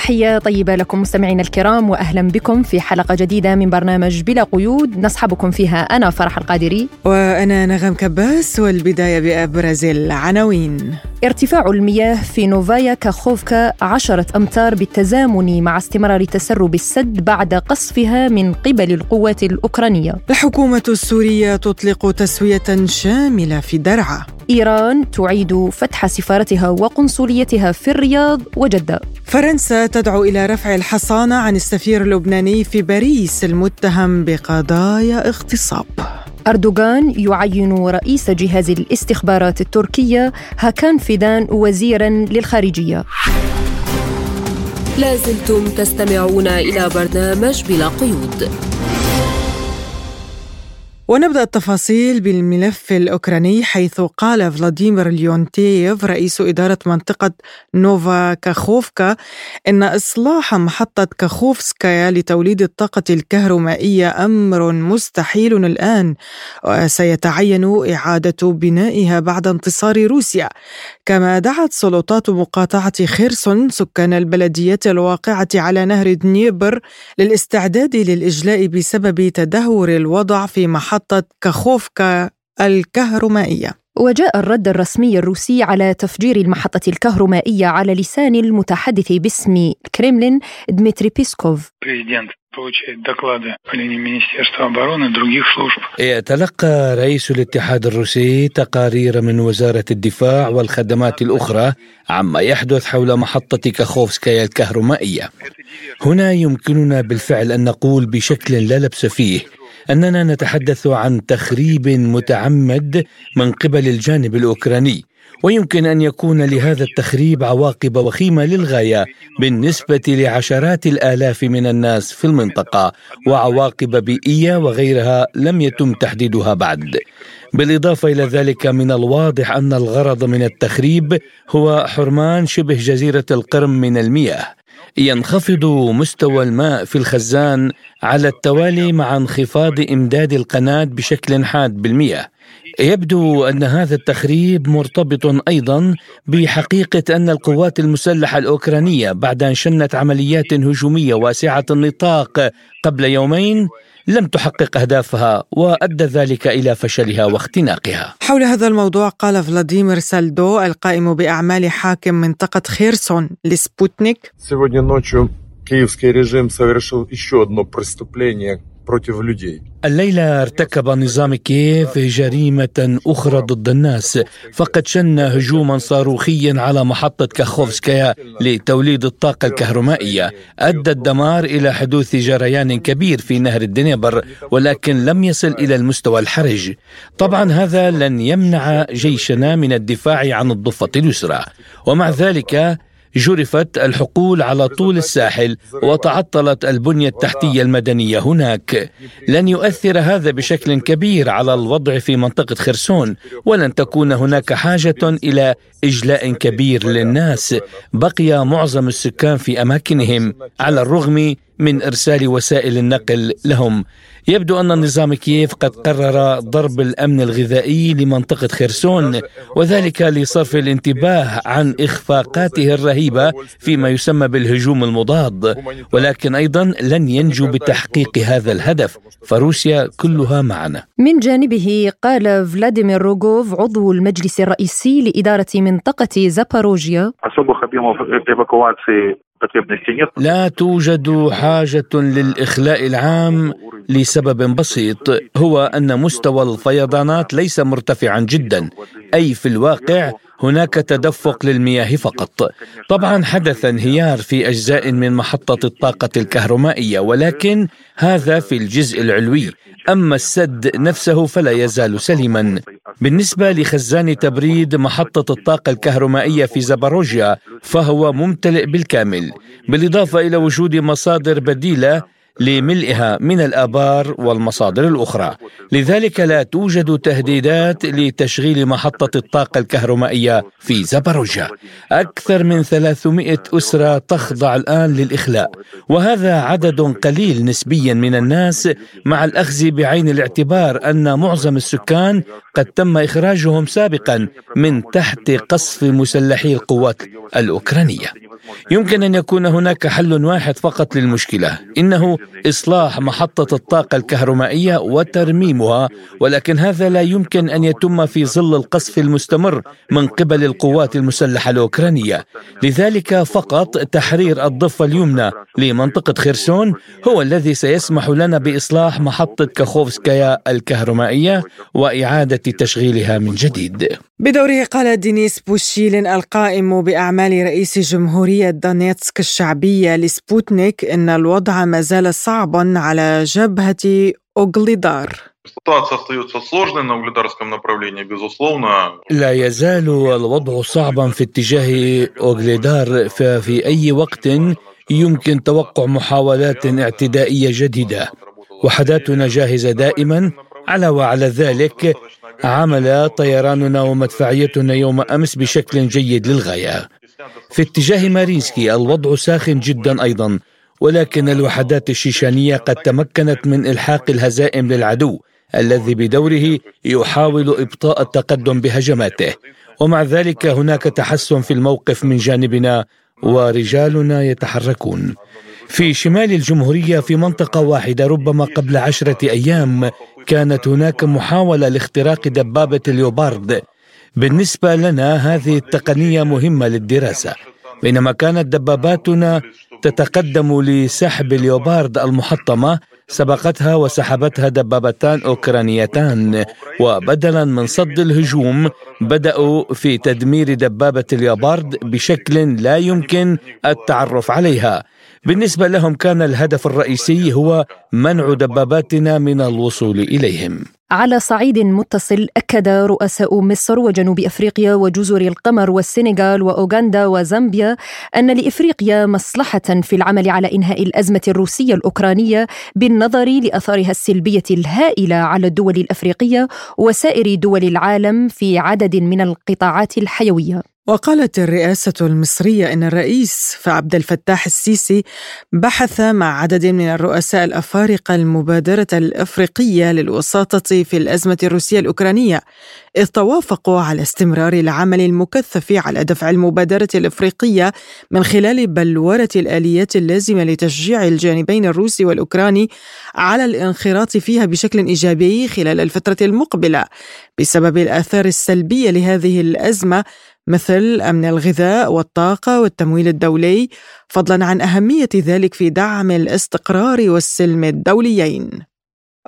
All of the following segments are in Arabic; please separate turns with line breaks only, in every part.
تحية طيبة لكم مستمعينا الكرام وأهلا بكم في حلقة جديدة من برنامج بلا قيود. نصحبكم فيها أنا فرح القادري.
وأنا نغم كباس والبداية بأبرز العناوين.
ارتفاع المياه في نوفايا كاخوفكا عشرة أمتار بالتزامن مع استمرار تسرب السد بعد قصفها من قبل القوات الأوكرانية.
الحكومة السورية تطلق تسوية شاملة في درعا.
إيران تعيد فتح سفارتها وقنصليتها في الرياض وجدة.
فرنسا تدعو إلى رفع الحصانة عن السفير اللبناني في باريس المتهم بقضايا اغتصاب.
أردوغان يعين رئيس جهاز الاستخبارات التركية هاكان فيدان وزيرا للخارجية.
لازلتم تستمعون إلى برنامج بلا قيود.
ونبدأ التفاصيل بالملف الأوكراني حيث قال فلاديمير ليونتييف رئيس إدارة منطقة نوفا كاخوفكا إن إصلاح محطة كاخوفسكايا لتوليد الطاقة الكهرومائية أمر مستحيل الآن وسيتعين إعادة بنائها بعد انتصار روسيا. كما دعت سلطات مقاطعة خيرسون سكان البلديات الواقعة على نهر دنيبر للاستعداد للإجلاء بسبب تدهور الوضع في محطة كاخوفكا الكهرومائية.
وجاء الرد الرسمي الروسي على تفجير المحطة الكهرومائية على لسان المتحدث باسم الكريملين دمتري بيسكوف.
يتلقى رئيس الاتحاد الروسي تقارير من وزارة الدفاع والخدمات الأخرى عما يحدث حول محطة كاخوفسكايا الكهرومائية. هنا يمكننا بالفعل أن نقول بشكل لا لبس فيه أننا نتحدث عن تخريب متعمد من قبل الجانب الأوكراني ويمكن أن يكون لهذا التخريب عواقب وخيمة للغاية بالنسبة لعشرات الآلاف من الناس في المنطقة وعواقب بيئية وغيرها لم يتم تحديدها بعد. بالإضافة إلى ذلك من الواضح أن الغرض من التخريب هو حرمان شبه جزيرة القرم من المياه. ينخفض مستوى الماء في الخزان على التوالي مع انخفاض إمداد القناة بشكل حاد بالمياه يبدو أن هذا التخريب مرتبط أيضا بحقيقة أن القوات المسلحة الأوكرانية بعد أن شنت عمليات هجومية واسعة النطاق قبل يومين لم تحقق أهدافها وأدى ذلك إلى فشلها واختناقها.
حول هذا الموضوع قال فلاديمير سالدو القائم بأعمال حاكم منطقة خيرسون لسبوتنيك.
الليلة ارتكب نظام كييف جريمة أخرى ضد الناس. فقد شن هجوما صاروخيا على محطة كاخوفسكايا لتوليد الطاقة الكهرمائية أدى الدمار إلى حدوث جريان كبير في نهر الدنيبر ولكن لم يصل إلى المستوى الحرج. طبعا هذا لن يمنع جيشنا من الدفاع عن الضفة اليسرى. ومع ذلك جرفت الحقول على طول الساحل وتعطلت البنية التحتية المدنية هناك. لن يؤثر هذا بشكل كبير على الوضع في منطقة خرسون ولن تكون هناك حاجة إلى إجلاء كبير للناس. بقي معظم السكان في أماكنهم على الرغم من إرسال وسائل النقل لهم. يبدو أن نظام كييف قد قرر ضرب الأمن الغذائي لمنطقة خرسون وذلك لصرف الانتباه عن إخفاقاته الرهيبة فيما يسمى بالهجوم المضاد. ولكن أيضا لن ينجو بتحقيق هذا الهدف فروسيا كلها معنا.
من جانبه قال فلاديمير روغوف عضو المجلس الرئيسي لإدارة منطقة زاباروجيا.
لا توجد حاجة للإخلاء العام لسبب بسيط هو أن مستوى الفيضانات ليس مرتفعا جدا أي في الواقع هناك تدفق للمياه فقط. طبعا حدث انهيار في أجزاء من محطة الطاقة الكهرومائية ولكن هذا في الجزء العلوي. أما السد نفسه فلا يزال سليما. بالنسبة لخزان تبريد محطة الطاقة الكهرومائية في زاباروجيا فهو ممتلئ بالكامل. بالإضافة إلى وجود مصادر بديلة لملئها من الآبار والمصادر الأخرى. لذلك لا توجد تهديدات لتشغيل محطة الطاقة الكهرومائية في زاباروجا أكثر من 300 أسرة تخضع الآن للإخلاء وهذا عدد قليل نسبيا من الناس مع الأخذ بعين الاعتبار أن معظم السكان قد تم إخراجهم سابقا من تحت قصف مسلحي القوات الأوكرانية. يمكن أن يكون هناك حل واحد فقط للمشكلة إنه إصلاح محطة الطاقة الكهرومائية وترميمها ولكن هذا لا يمكن أن يتم في ظل القصف المستمر من قبل القوات المسلحة الأوكرانية. لذلك فقط تحرير الضفة اليمنى لمنطقة خرسون هو الذي سيسمح لنا بإصلاح محطة كاخوفسكايا الكهرومائية وإعادة تشغيلها من جديد.
بدوره قال دينيس بوشيلين القائم بأعمال رئيس جمهوريه جمهورية دونيتسك الشعبية لسبوتنيك إن الوضع ما زال صعبا على جبهة أوغليدار.
لا يزال الوضع صعبا في اتجاه أوغليدار ففي أي وقت يمكن توقع محاولات اعتدائية جديدة. وحداتنا جاهزة دائما على وعلى ذلك عمل طيراننا ومدفعيتنا يوم أمس بشكل جيد للغاية. في اتجاه مارينسكي الوضع ساخن جدا أيضا ولكن الوحدات الشيشانية قد تمكنت من إلحاق الهزائم للعدو الذي بدوره يحاول إبطاء التقدم بهجماته. ومع ذلك هناك تحسن في الموقف من جانبنا ورجالنا يتحركون. في شمال الجمهورية في منطقة واحدة ربما قبل عشرة أيام كانت هناك محاولة لاختراق دبابة اليوبارد. بالنسبة لنا هذه التقنية مهمة للدراسة بينما كانت دباباتنا تتقدم لسحب اليوبارد المحطمة سبقتها وسحبتها دبابتان أوكرانيتان وبدلا من صد الهجوم بدأوا في تدمير دبابة اليوبارد بشكل لا يمكن التعرف عليها. بالنسبة لهم كان الهدف الرئيسي هو منع دباباتنا من الوصول إليهم.
على صعيد متصل أكد رؤساء مصر وجنوب أفريقيا وجزر القمر والسنغال وأوغندا وزامبيا أن لإفريقيا مصلحة في العمل على إنهاء الأزمة الروسية الأوكرانية بالنظر لأثارها السلبية الهائلة على الدول الأفريقية وسائر دول العالم في عدد من القطاعات الحيوية.
وقالت الرئاسة المصرية أن الرئيس عبد الفتاح السيسي بحث مع عدد من الرؤساء الأفارقة المبادرة الأفريقية للوساطة في الأزمة الروسية الأوكرانية إذ توافقوا على استمرار العمل المكثف على دفع المبادرة الأفريقية من خلال بلورة الآليات اللازمة لتشجيع الجانبين الروسي والأوكراني على الانخراط فيها بشكل إيجابي خلال الفترة المقبلة بسبب الآثار السلبية لهذه الأزمة مثل أمن الغذاء والطاقة والتمويل الدولي فضلا عن أهمية ذلك في دعم الاستقرار والسلم الدوليين.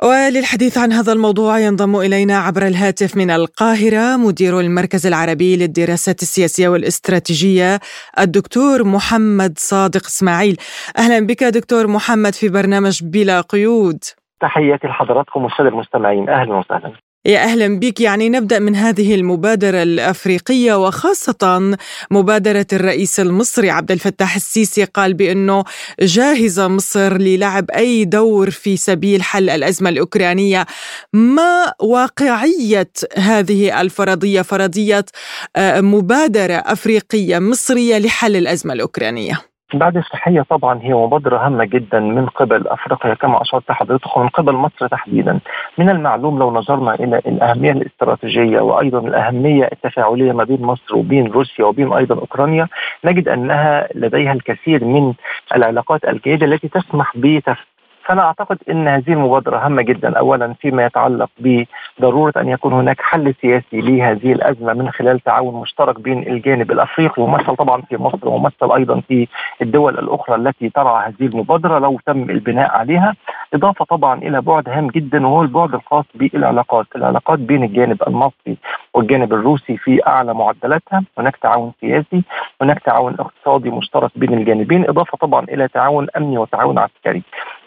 وللحديث عن هذا الموضوع ينضم إلينا عبر الهاتف من القاهرة مدير المركز العربي للدراسات السياسية والاستراتيجية الدكتور محمد صادق إسماعيل. أهلا بك دكتور محمد في برنامج بلا قيود.
تحياتي لحضراتكم والساده المستمعين أهلا وسهلا.
يا أهلا بك يعني نبدأ من هذه المبادرة الأفريقية وخاصة مبادرة الرئيس المصري عبد الفتاح السيسي قال بأنه جاهزه مصر للعب أي دور في سبيل حل الأزمة الأوكرانية. ما واقعية هذه الفرضية؟ فرضية آه، مبادرة أفريقية مصرية لحل الأزمة الأوكرانية.
بعد التحية طبعا هي مبادرة هامة جدا من قبل أفريقيا كما أشرت حضرتك ومن قبل مصر تحديدا. من المعلوم لو نظرنا إلى الأهمية الاستراتيجية وأيضا الأهمية التفاعلية ما بين مصر وبين روسيا وبين أيضا أوكرانيا نجد أنها لديها الكثير من العلاقات الجيدة التي تسمح بتف فأنا أعتقد إن هذه المبادرة هامة جدا. اولا فيما يتعلق بضرورة أن يكون هناك حل سياسي لهذه الأزمة من خلال تعاون مشترك بين الجانب الأفريقي وممثل طبعا في مصر وممثل أيضا في الدول الأخرى التي ترعى هذه المبادرة لو تم البناء عليها. اضافه طبعا إلى بعد هام جدا وهو البعد الخاص بالعلاقات، العلاقات بين الجانب المصري والجانب الروسي في أعلى معدلاتها، هناك تعاون سياسي، هناك تعاون اقتصادي مشترك بين الجانبين، إضافة طبعا إلى تعاون أمني وتعاون عسكري.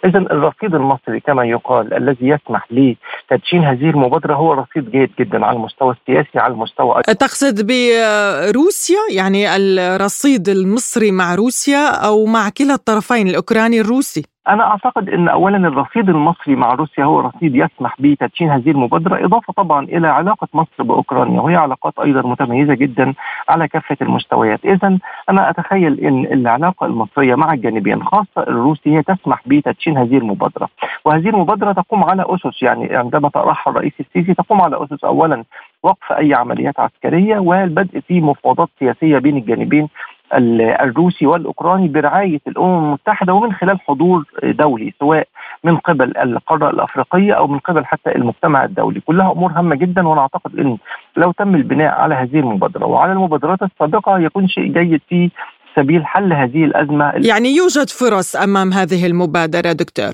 اذا الرصيد المصري كما يقال الذي يسمح لتدشين هذه المبادرة هو رصيد جيد جدا على المستوى السياسي على المستوى
تقصد بروسيا؟ يعني الرصيد المصري مع روسيا أو مع كلا الطرفين الأوكراني الروسي؟
أنا أعتقد إن اولا الرصيد المصري مع روسيا هو رصيد يسمح بتدشين هذه المبادرة إضافة طبعا إلى علاقة مصر بأوكرانيا وهي علاقات أيضا متميزة جدا على كافة المستويات. اذا أنا أتخيل إن العلاقة المصرية مع الجانبين خاصة الروسي هي تسمح بتدشين هذه المبادرة. وهذه المبادرة تقوم على أسس يعني عندما طرحها الرئيس السيسي تقوم على أسس اولا وقف أي عمليات عسكرية والبدء في مفاوضات سياسية بين الجانبين الروسي والأوكراني برعاية الأمم المتحدة ومن خلال حضور دولي سواء من قبل القارة الأفريقية أو من قبل حتى المجتمع الدولي، كلها أمور هامة جدا وأنا أعتقد إن لو تم البناء على هذه المبادرة. وعلى المبادرات السابقة يكون شيء جيد في سبيل حل هذه الأزمة.
يعني يوجد فرص أمام هذه المبادرة دكتور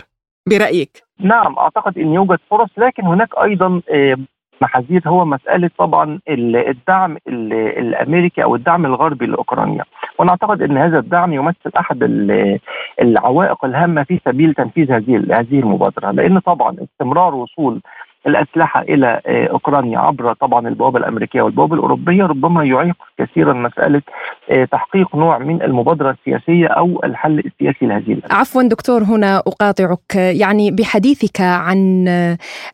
برأيك؟
نعم أعتقد إن يوجد فرص لكن هناك أيضا آه، محاذير هو مسألة طبعا الدعم الأمريكي أو الدعم الغربي لأوكرانيا. وأنا اعتقد إن هذا الدعم يمثل أحد العوائق الهامة في سبيل تنفيذ هذه هذه المبادرة لأن طبعا استمرار وصول الأسلحة إلى آه، أوكرانيا عبر طبعا البوابة الأمريكية والبوابة الأوروبية ربما يعيق كثيرا مسألة آه، تحقيق نوع من المبادرة السياسية أو الحل السياسي لهذه.
عفوا دكتور هنا أقاطعك يعني بحديثك عن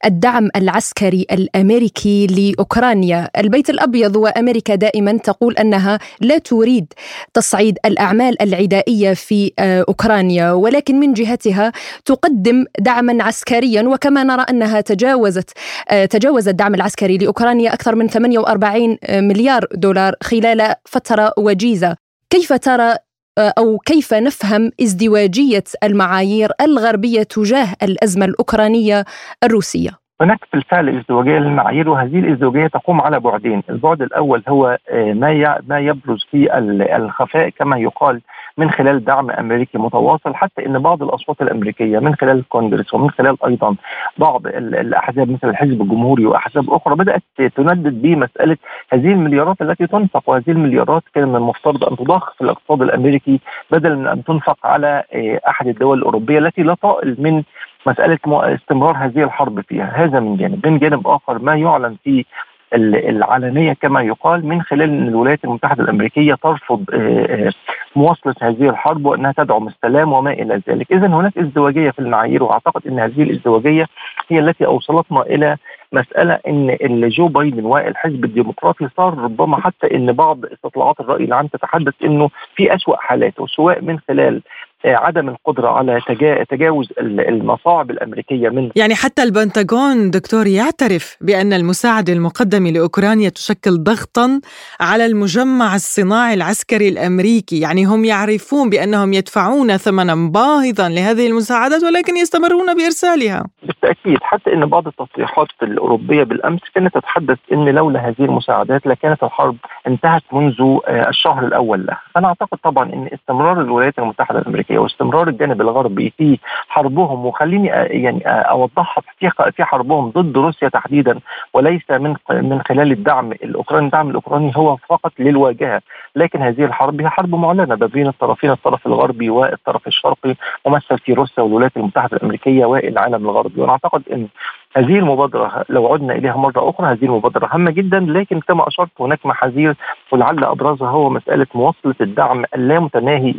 الدعم العسكري الأمريكي لأوكرانيا، البيت الأبيض وأمريكا دائما تقول أنها لا تريد تصعيد الأعمال العدائية في آه، أوكرانيا ولكن من جهتها تقدم دعما عسكريا وكما نرى أنها تجاوز تجاوزت آه، تجاوز الدعم العسكري لأوكرانيا أكثر من 48 مليار دولار خلال فترة وجيزة. كيف ترى آه، أو كيف نفهم ازدواجية المعايير الغربية تجاه الأزمة الأوكرانية الروسية؟
هناك بالفعل ازدواجيه للمعايير وهذه الإزدواجية تقوم على بعدين، البعد الأول هو آه، ما ما يبرز في الخفاء كما يقال من خلال دعم أمريكي متواصل حتى إن بعض الأصوات الأمريكية من خلال الكونجرس ومن خلال أيضا بعض الأحزاب مثل الحزب الجمهوري وأحزاب أخرى بدأت تندد بمسألة هذه المليارات التي تنفق. وهذه المليارات كان من المفترض أن تضخ في الاقتصاد الأمريكي بدلا من أن تنفق على آه، أحد الدول الأوروبية التي لا طائل من مسألة استمرار هذه الحرب فيها هذا من جانب. من جانب آخر ما يعلن في العلنيه كما يقال من خلال إن الولايات المتحدة الأمريكية ترفض آه، آه، مواصلة هذه الحرب وأنها تدعم السلام وما إلى ذلك، اذا هناك ازدواجية في المعايير وأعتقد إن هذه الازدواجية هي التي أوصلتنا إلى مسألة إن جو بايدن والحزب الديمقراطي صار ربما حتى إن بعض استطلاعات الرأي العام تتحدث إنه في اسوء حالاته سواء من خلال عدم القدرة على تجاوز المصاعب الأمريكية من
يعني حتى البنتاغون دكتور يعترف بأن المساعدة المقدمة لأوكرانيا تشكل ضغطا على المجمع الصناعي العسكري الأمريكي. يعني هم يعرفون بأنهم يدفعون ثمنا باهظا لهذه المساعدات ولكن يستمرون بإرسالها.
بالتأكيد حتى أن بعض التصريحات الأوروبية بالأمس كانت تتحدث أن لولا هذه المساعدات لكانت الحرب انتهت منذ آه، الشهر الأول لها فأنا أعتقد طبعا أن استمرار الولايات المتحدة الأمريكية واستمرار الجانب الغربي في حربهم وخليني يعني أوضحها في حربهم ضد روسيا تحديدا وليس من من خلال الدعم الأوكراني، الدعم الأوكراني هو فقط للواجهة، لكن هذه الحرب هي حرب معلنة ما بين الطرفين الطرف الغربي والطرف الشرقي ممثل في روسيا والولايات المتحدة الأمريكية والعالم الغربي، وأنا اعتقد إن هذه المبادرة لو عدنا إليها مرة أخرى هذه المبادرة هامة جدا لكن كما أشرت هناك محاذير ولعل أبرزها هو مسألة مواصلة الدعم اللامتناهي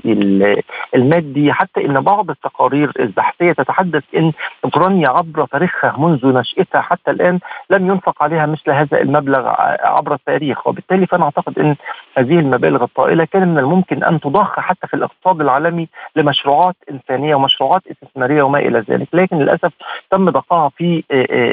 المادي. حتى إن بعض التقارير البحثية تتحدث إن أوكرانيا عبر تاريخها منذ نشأتها حتى الآن لم ينفق عليها مثل هذا المبلغ عبر التاريخ. وبالتالي فأنا أعتقد أن هذه المبالغ الطائلة كان من الممكن أن تضخ حتى في الاقتصاد العالمي لمشروعات إنسانية ومشروعات استثمارية وما إلى ذلك. لكن للأسف تم ضخها في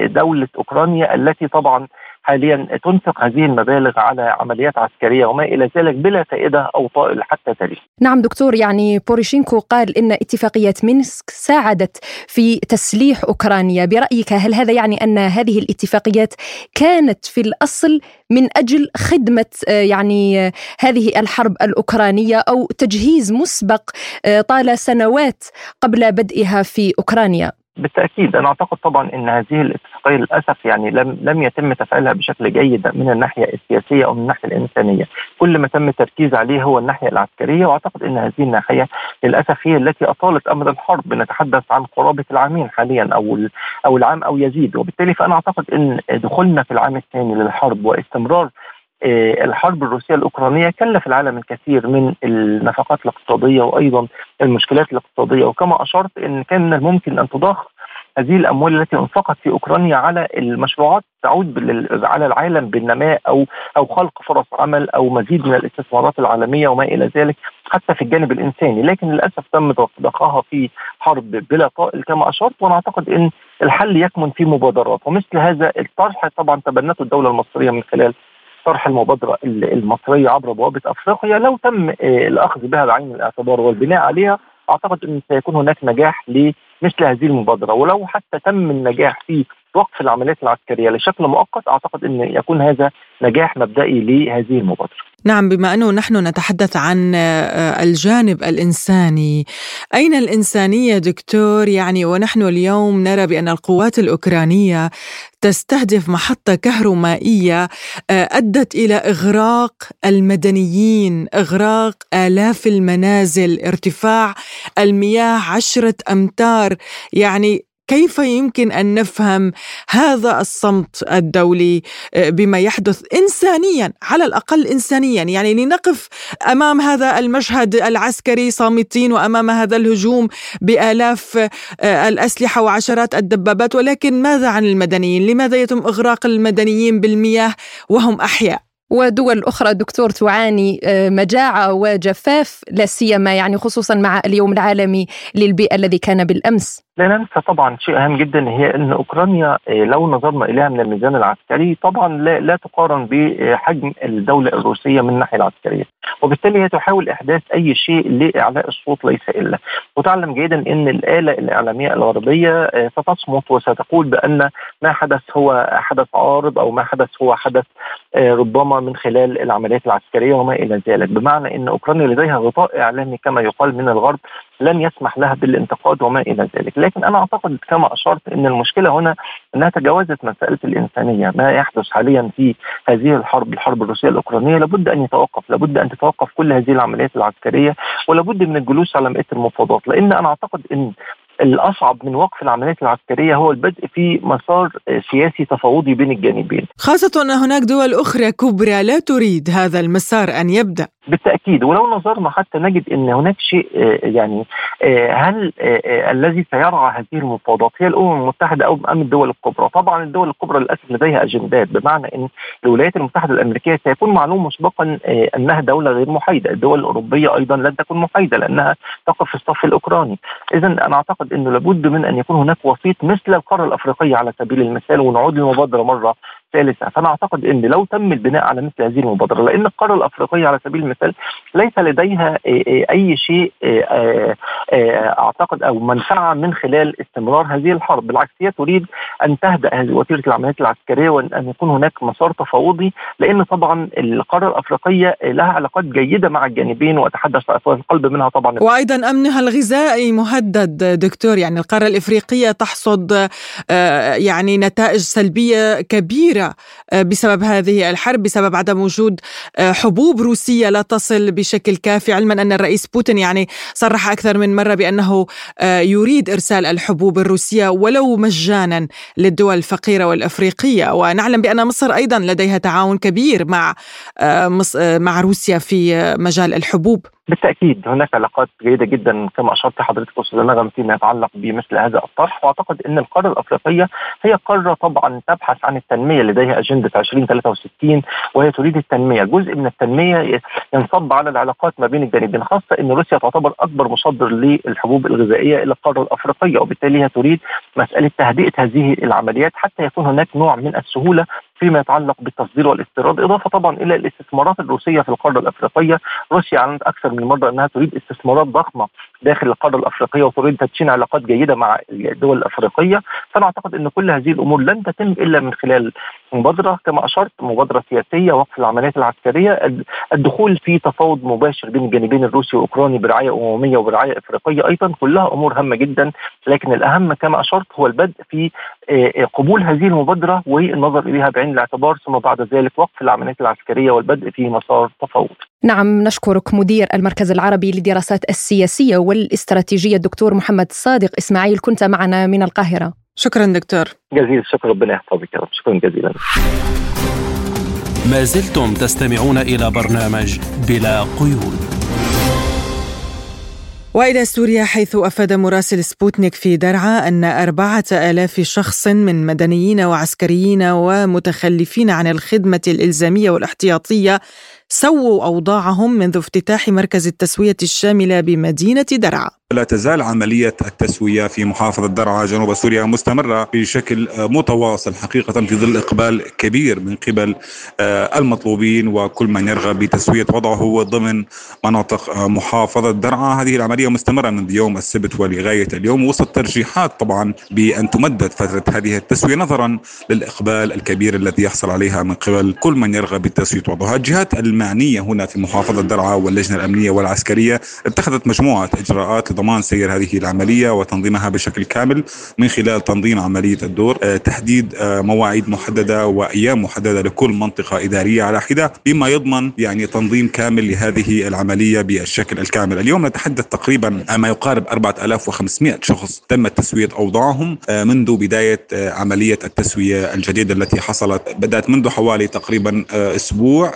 دولة أوكرانيا التي طبعا حاليا تنفق هذه المبالغ على عمليات عسكرية وما إلى ذلك بلا فائدة أو طائل حتى تاريخ.
نعم دكتور يعني بوريشينكو قال إن اتفاقية مينسك ساعدت في تسليح أوكرانيا، برأيك هل هذا يعني أن هذه الاتفاقيات كانت في الأصل من أجل خدمة يعني هذه الحرب الأوكرانية أو تجهيز مسبق طال سنوات قبل بدئها في أوكرانيا؟
بالتأكيد أنا أعتقد طبعا إن هذه الاتفاقية للأسف يعني لم لم يتم تفعيلها بشكل جيد من الناحية السياسية أو من الناحية الإنسانية، كل ما تم التركيز عليه هو الناحية العسكرية وأعتقد إن هذه الناحية للأسف هي التي أطالت أمد الحرب نتحدث عن قرابة العامين حاليا أو أو العام أو يزيد. وبالتالي فأنا أعتقد إن دخولنا في العام الثاني للحرب واستمرار الحرب الروسية الأوكرانية كلف العالم الكثير من النفقات الاقتصادية وأيضا المشكلات الاقتصادية وكما أشرت إن كان من الممكن أن تضخ هذه الأموال التي أنفقت في أوكرانيا على المشروعات تعود على العالم بالنماء أو أو خلق فرص عمل أو مزيد من الاستثمارات العالمية وما إلى ذلك حتى في الجانب الإنساني. لكن للأسف تم ضخها في حرب بلا طائل كما أشرت وأنا اعتقد إن الحل يكمن في مبادرات. ومثل هذا الطرح طبعا تبنته الدولة المصرية من خلال طرح المبادرة المصرية عبر بوابة أفريقيا. لو تم الأخذ بها بعين الاعتبار والبناء عليها أعتقد أن سيكون هناك نجاح لمثل هذه المبادرة. ولو حتى تم النجاح في وقف العمليات العسكرية لشكل مؤقت أعتقد أن يكون هذا نجاح مبدئي لهذه المبادرة.
نعم بما أنه نحن نتحدث عن آه، الجانب الإنساني، أين الإنسانية دكتور؟ يعني ونحن اليوم نرى بأن القوات الأوكرانية تستهدف محطة كهرومائية آه، أدت إلى إغراق المدنيين، إغراق آلاف المنازل، ارتفاع المياه عشرة أمتار، يعني كيف يمكن أن نفهم هذا الصمت الدولي آه، بما يحدث انسانيا على الأقل انسانيا يعني لنقف أمام هذا المشهد العسكري صامتين وأمام هذا الهجوم بآلاف آه، الأسلحة وعشرات الدبابات ولكن ماذا عن المدنيين؟ لماذا يتم إغراق المدنيين بالمياه وهم أحياء؟
ودول أخرى دكتور تعاني آه، مجاعة وجفاف لا سيما يعني خصوصا مع اليوم العالمي للبيئة الذي كان بالأمس
لا ننسى طبعا شيء أهم جدا هي إن أوكرانيا آه، لو نظرنا إليها من الميزان العسكري طبعا لا, لا تقارن بحجم الدولة الروسية من الناحية العسكرية. وبالتالي هي تحاول إحداث أي شيء لإعلاء الصوت ليس إلا. وتعلم جيدا إن الآلة الإعلامية الغربية آه، ستصمت وستقول بأن ما حدث هو حدث عارض أو ما حدث هو حدث آه، ربما من خلال العمليات العسكرية وما إلى ذلك. بمعنى إن أوكرانيا لديها غطاء إعلامي كما يقال من الغرب لن يسمح لها بالانتقاد وما إلى ذلك، لكن أنا أعتقد كما أشرت إن المشكلة هنا أنها تجاوزت مسألة الإنسانية، ما يحدث حاليا في هذه الحرب الحرب الروسية الأوكرانية لابد أن يتوقف، لابد أن تتوقف كل هذه العمليات العسكرية ولابد من الجلوس على مائده المفاوضات، لأن أنا أعتقد إن الأصعب من وقف العمليات العسكرية هو البدء في مسار سياسي تفاوضي بين الجانبين.
خاصة أن هناك دول أخرى كبرى لا تريد هذا المسار أن يبدأ.
بالتأكيد ولو نظرنا حتى نجد أن هناك شيء آه، يعني آه، هل آه، الذي سيرعى هذه المفاوضات هي الأمم المتحدة أو أم الدول الكبرى؟ طبعا الدول الكبرى للأسف لديها أجندات بمعنى أن الولايات المتحدة الأمريكية سيكون معلوم مسبقا أنها دولة غير محايدة، الدول الأوروبية أيضا لن تكون محايدة لأنها تقف في الصف الأوكراني، اذا أنا اعتقد إنه لابد من أن يكون هناك وسيط مثل القارة الأفريقية على سبيل المثال ونعود للمبادرة مرة ثالثة فأنا أعتقد أن لو تم البناء على مثل هذه المبادرة لأن القارة الأفريقية على سبيل المثال ليس لديها أي شيء أعتقد أو منفعة من خلال استمرار هذه الحرب بالعكس هي تريد أن تهدأ هذه وتيرة العمليات العسكرية وأن يكون هناك مسار تفاوضي لأن طبعا القارة الأفريقية لها علاقات جيدة مع الجانبين وأتحدث في القلب منها طبعا.
وأيضا أمنها الغذائي مهدد دكتور يعني القارة الإفريقية تحصد يعني نتائج سلبية كبيرة آه، بسبب هذه الحرب بسبب عدم وجود آه، حبوب روسية لا تصل بشكل كافي. علما أن الرئيس بوتين يعني صرح أكثر من مرة بأنه آه، يريد إرسال الحبوب الروسية ولو مجانا للدول الفقيرة والأفريقية. ونعلم بأن مصر أيضا لديها تعاون كبير مع مع روسيا في مجال الحبوب.
بالتأكيد هناك علاقات جيدة جدا كما أشرت حضرتك أستاذ نغم فيما يتعلق بمثل هذا الطرح وأعتقد إن القارة الأفريقية هي قارة طبعا تبحث عن التنمية لديها أجندة 2063 وهي تريد التنمية، جزء من التنمية ينصب على العلاقات ما بين الجانبين خاصة إن روسيا تعتبر أكبر مصدر للحبوب الغذائية إلى القارة الأفريقية وبالتالي هي تريد مسألة تهدئة هذه العمليات حتى يكون هناك نوع من السهولة فيما يتعلق بالتصدير والاستيراد إضافة طبعا إلى الاستثمارات الروسية في القارة الأفريقية. روسيا أعلنت أكثر من مرة إنها تريد استثمارات ضخمة داخل القارة الأفريقية وتريد تدشين علاقات جيدة مع الدول الأفريقية فأنا أعتقد إن كل هذه الأمور لن تتم إلا من خلال مبادرة كما أشرت مبادرة سياسية وقف العمليات العسكرية الدخول في تفاوض مباشر بين الجانبين الروسي والاوكراني برعاية أممية وبرعاية إفريقية أيضا كلها أمور هامة جدا لكن الأهم كما أشرت هو البدء في آه، آه، قبول هذه المبادرة والنظر إليها بعين الاعتبار ثم بعد ذلك وقف العمليات العسكرية والبدء في مسار تفاوض.
نعم نشكرك مدير المركز العربي للدراسات السياسية والاستراتيجية الدكتور محمد صادق إسماعيل كنت معنا من القاهرة.
شكرا دكتور.
جزيل الشكر ربنا يحفظك يا رب. شكرا جزيلا.
ما زلتم تستمعون إلى برنامج بلا قيود.
وإلى سوريا حيث أفاد مراسل سبوتنيك في درعا أن أربعة آلاف شخص من مدنيين وعسكريين ومتخلفين عن الخدمة الإلزامية والاحتياطية سووا أوضاعهم منذ افتتاح مركز التسوية الشاملة بمدينة درعا.
لا تزال عملية التسوية في محافظة درعا جنوب سوريا مستمرة بشكل متواصل حقيقة في ظل إقبال كبير من قبل آه، المطلوبين وكل من يرغب بتسوية وضعه ضمن مناطق آه، محافظة درعا. هذه العملية مستمرة منذ يوم السبت ولغاية اليوم وسط ترجيحات طبعا بأن تمدد فترة هذه التسوية نظرا للإقبال الكبير الذي يحصل عليها من قبل كل من يرغب بتسوية وضعها. الجهات المعنية هنا في محافظة درعا واللجنة الأمنية والعسكرية اتخذت مجموعة إجراءات لضمان سير هذه العملية وتنظيمها بشكل كامل من خلال تنظيم عملية الدور آه، تحديد آه، مواعيد محددة وأيام محددة لكل منطقة إدارية على حدة بما يضمن يعني تنظيم كامل لهذه العملية بالشكل الكامل. اليوم نتحدث تقريبا ما يقارب 4500 شخص تم تسوية أوضاعهم آه، منذ بداية عملية التسوية الجديدة التي حصلت بدأت منذ حوالي تقريبا أسبوع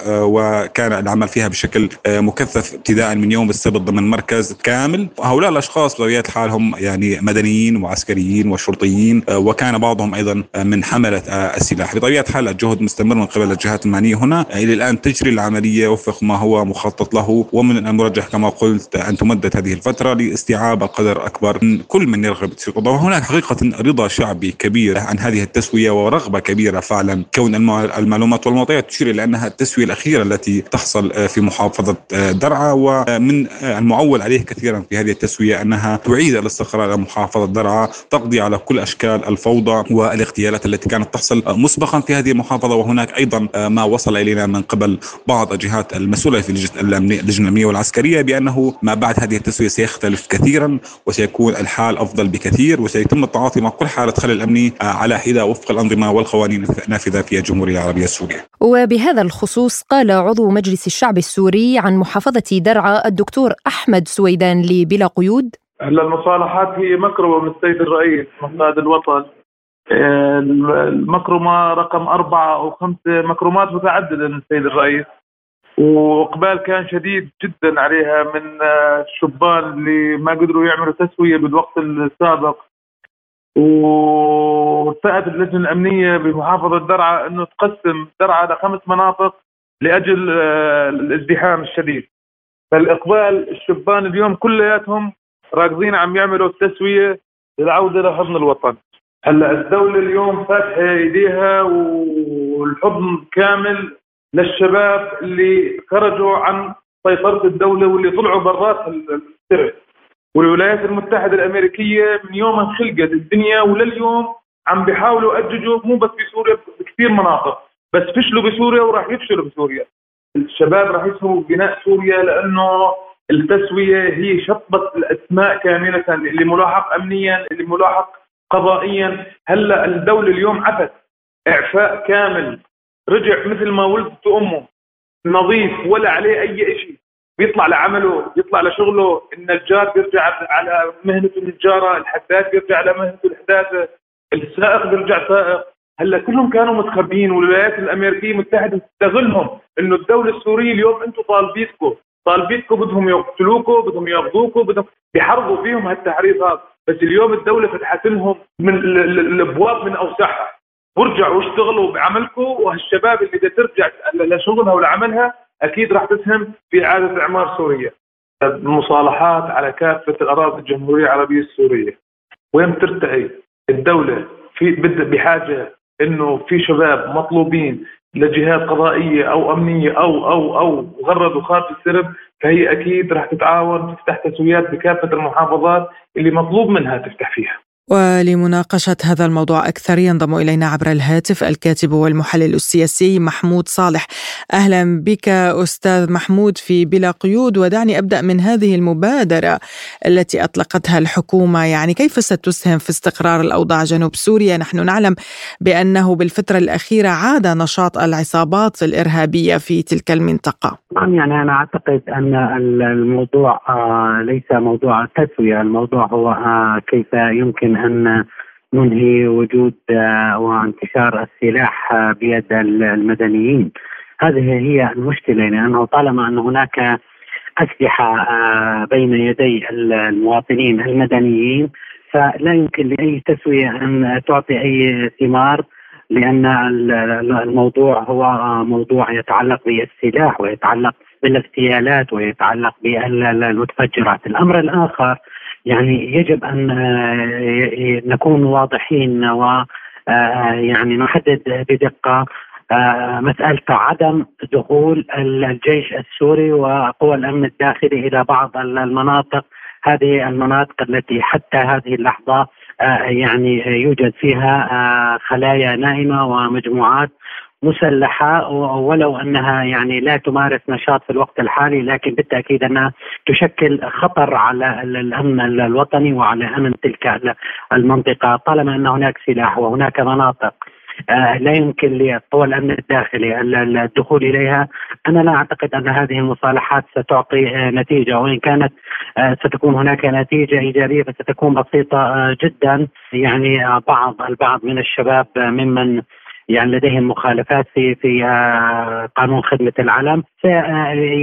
وكان العمل فيها بشكل مكثف ابتداء من يوم السبت ضمن مركز كامل. هؤلاء الأشخاص بطبيعه الحال هم يعني مدنيين وعسكريين وشرطيين آه، وكان بعضهم أيضا آه، من حملة آه، السلاح. بطبيعة الحال الجهد مستمر من قبل الجهات المعنية هنا. إلى الآن تجري العملية وفق ما هو مخطط له. ومن المرجح كما قلت أن تمدد هذه الفترة لاستيعاب القدر أكبر من كل من يرغب في وهناك حقيقة رضا شعبي كبير عن هذه التسوية ورغبة كبيرة فعلا. كون المعلومات والمعطيات تشير إلى أنها التسوية الأخيرة التي تحصل في محافظة درعا ومن المعول عليه كثيرا في هذه التسوية أنها تعيد الاستقرار على محافظة درعا تقضي على كل أشكال الفوضى والاغتيالات التي كانت تحصل مسبقا في هذه المحافظة. وهناك أيضا ما وصل إلينا من قبل بعض الجهات المسؤولة في اللجنة الأمنية والعسكرية بأنه ما بعد هذه التسوية سيختلف كثيرا وسيكون الحال أفضل بكثير وسيتم التعاطي مع كل حالة خلل أمني على حدة وفق الأنظمة والقوانين النافذة في الجمهورية العربية السورية.
وبهذا الخصوص قال عضو مجلس الشعب السوري عن محافظة درعا الدكتور أحمد سويدان لبلا قيود؟
هلا المصالحات هي مكرمه من السيد الرئيس مقصاد الوطن المكرمة رقم أربعة أو خمسة مكرمات متعددة من السيد الرئيس وإقبال كان شديد جدا عليها من الشبان اللي ما قدروا يعملوا تسوية بالوقت السابق وارتأت اللجنة الأمنية بمحافظة درعا إنه تقسم درعا لخمس مناطق لأجل الازدحام الشديد. فالإقبال الشبان اليوم كلياتهم راكزين عم يعملوا التسوية للعودة لحضن الوطن. هلأ الدولة اليوم فاتحة إيديها والحضن كامل للشباب اللي خرجوا عن سيطرة الدولة واللي طلعوا برات السرب والولايات المتحدة الأمريكية من يوم انخلقت الدنيا ولليوم عم بيحاولوا يأججوا مو بس بسوريا بكثير مناطق. بس فشلوا بسوريا وراح يفشلوا بسوريا. الشباب راح يسهروا بناء سوريا لأنه التسوية هي شطبة الأسماء كاملة اللي ملاحق امنيا اللي ملاحق قضائيا. هلأ الدولة اليوم عفت. إعفاء كامل. رجع مثل ما ولدت أمه. نظيف ولا عليه أي شيء بيطلع لعمله بيطلع لشغله. النجار بيرجع على مهنته النجاره الحداد بيرجع على مهنته الحداده السائق بيرجع سائق. هلا كلهم كانوا متخبيين والولايات الأمريكية المتحده تستغلهم إنه الدولة السورية اليوم أنتم طالبيتكم طالبينكم بدهم يقتلوكم بدهم ياخذوكم بدهم بيحرضوا فيهم هالتحريضات بس اليوم الدولة فتحت لهم من الأبواب من أوسعها وارجعوا واشتغلوا بعملكم وهالشباب اللي بدها ترجع لشغلها ولعملها أكيد راح تسهم في إعادة اعمار سوريا. المصالحات على كافة الأراضي الجمهورية العربية السورية. وين ترتقي الدولة في بحاجة إنه في شباب مطلوبين لجهات قضائية أو أمنية أو أو أو غردوا خارج السرب فهي أكيد راح تتعاون تفتح تسويات بكافة المحافظات اللي مطلوب منها تفتح فيها.
ولمناقشة هذا الموضوع أكثر ينضم إلينا عبر الهاتف الكاتب والمحلل السياسي محمود صالح. أهلا بك أستاذ محمود في بلا قيود ودعني أبدأ من هذه المبادرة التي أطلقتها الحكومة. يعني كيف ستسهم في استقرار الأوضاع جنوب سوريا؟ نحن نعلم بأنه بالفترة الأخيرة عاد نشاط العصابات الإرهابية في تلك المنطقة.
نعم يعني أنا أعتقد أن الموضوع آه، ليس موضوع تسوية الموضوع هو آه، كيف يمكن أن ننهي وجود آه، وانتشار السلاح آه، بيد المدنيين. هذه هي المشكلة لأنه طالما أن هناك أسلحة بين يدي المواطنين المدنيين فلا يمكن لأي تسوية أن تعطي أي ثمار لأن الموضوع هو موضوع يتعلق بالسلاح ويتعلق بالاغتيالات ويتعلق بالمتفجرات، الأمر الآخر يعني يجب أن آه، نكون واضحين و آه، يعني نحدد بدقة آه، مسألة عدم دخول الجيش السوري وقوى الأمن الداخلي إلى بعض المناطق. هذه المناطق التي حتى هذه اللحظة يعني يوجد فيها خلايا نائمة ومجموعات مسلحة ولو أنها يعني لا تمارس نشاط في الوقت الحالي لكن بالتأكيد أنها تشكل خطر على الأمن الوطني وعلى أمن تلك المنطقة. طالما أن هناك سلاح وهناك مناطق آه لا يمكن لقوى الأمن الداخلي الدخول إليها أنا لا أعتقد أن هذه المصالحات ستعطي آه نتيجة. وإن كانت آه ستكون هناك نتيجة إيجابية فستكون بسيطة جدا. يعني بعض البعض من الشباب ممن يعني لديهم مخالفات في في آه، قانون خدمة العلم آه،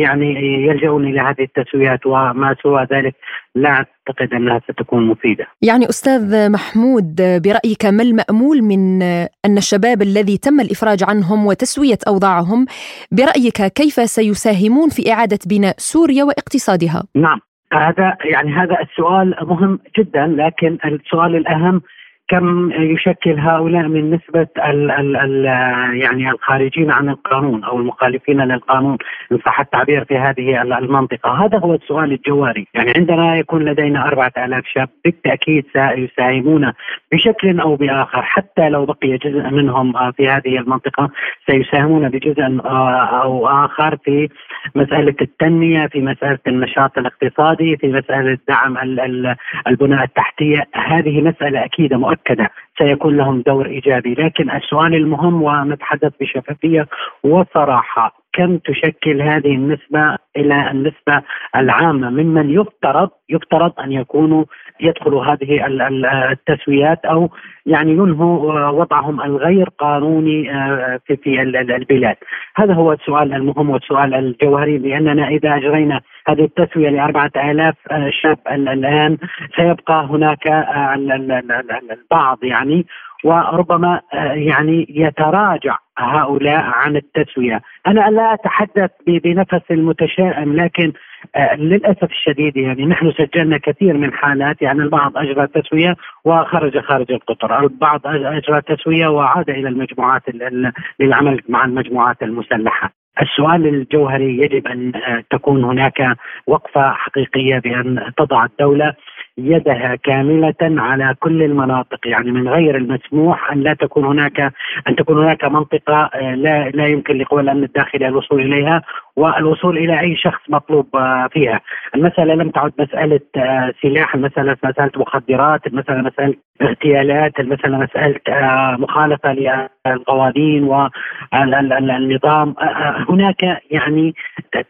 يعني يلجؤون إلى هذه التسويات وما سوى ذلك لا أعتقد أنها ستكون مفيدة.
يعني أستاذ محمود برأيك ما المأمول من أن الشباب الذي تم الإفراج عنهم وتسوية أوضاعهم برأيك كيف سيساهمون في إعادة بناء سوريا واقتصادها؟
نعم هذا يعني هذا السؤال مهم جدا لكن السؤال الأهم كم يشكل هؤلاء من نسبة ال ال ال يعني الخارجين عن القانون أو المخالفين للقانون إن صح التعبير في هذه المنطقة؟ هذا هو السؤال الجوهري يعني عندما يكون لدينا أربعة آلاف شاب بالتأكيد سيساهمون بشكل أو بآخر. حتى لو بقي جزء منهم في هذه المنطقة سيساهمون بجزء أو آخر في مسألة التنمية في مسألة النشاط الاقتصادي في مسألة دعم البناء التحتية. هذه مسألة أكيدة مؤكدة. سيكون لهم دور إيجابي، لكن السؤال المهم ونتحدث بشفافية وصراحة. كم تشكل هذه النسبة إلى النسبة العامة؟ ممن يفترض يفترض أن يكونوا يدخلوا هذه التسويات أو يعني ينهوا وضعهم الغير قانوني آه، في في البلاد. هذا هو السؤال المهم والسؤال الجوهري لأننا إذا أجرينا هذه التسوية لأربعة آلاف آه، شاب الآن سيبقى هناك آه، البعض يعني وربما يعني يتراجع هؤلاء عن التسوية، أنا لا أتحدث بنفس المتشائم لكن آه، للأسف الشديد يعني نحن سجلنا كثير من حالات يعني البعض أجرى تسوية وخرج خارج القطر، البعض أجرى تسوية وعاد إلى المجموعات للعمل مع المجموعات المسلحة. السؤال الجوهري يجب أن آه، تكون هناك وقفة حقيقية بأن تضع الدولة. يدها كاملة على كل المناطق يعني من غير المسموح أن لا تكون هناك أن تكون هناك منطقة آه، لا لا يمكن لقوى الأمن الداخلي الوصول إليها. والوصول إلى أي شخص مطلوب آه، فيها المسألة لم تعد مسألة آه، سلاح المسألة مسألة مخدرات المسألة مسألة اغتيالات المسألة مسألة مخالفة للقوانين والنظام هناك يعني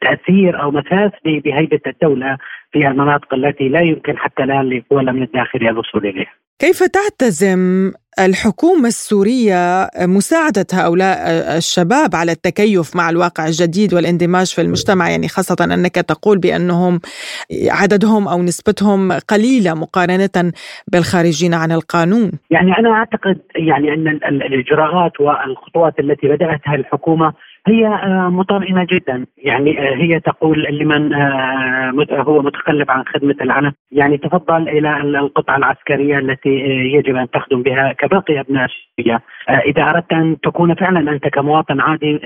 تأثير أو مساس بهيبة الدولة في المناطق التي لا يمكن حتى الآن لقوى الأمن الداخلي الوصول إليها.
كيف تعتزم الحكومة السورية مساعدة هؤلاء الشباب على التكيف مع الواقع الجديد والاندماج في المجتمع؟ يعني خاصة أنك تقول بأنهم عددهم أو نسبتهم قليلة مقارنة بالخارجين عن القانون.
يعني أنا أعتقد يعني أن الإجراءات والخطوات التي بدأتها الحكومة هي آه، مطمئنه جدا. يعني آه، هي تقول لمن آه، هو متخلف عن خدمة العلم يعني تفضل إلى القطعة العسكرية التي يجب أن تخدم بها كباقي أبناء الشيعة إذا أردت أن تكون فعلا أنت كمواطن عادي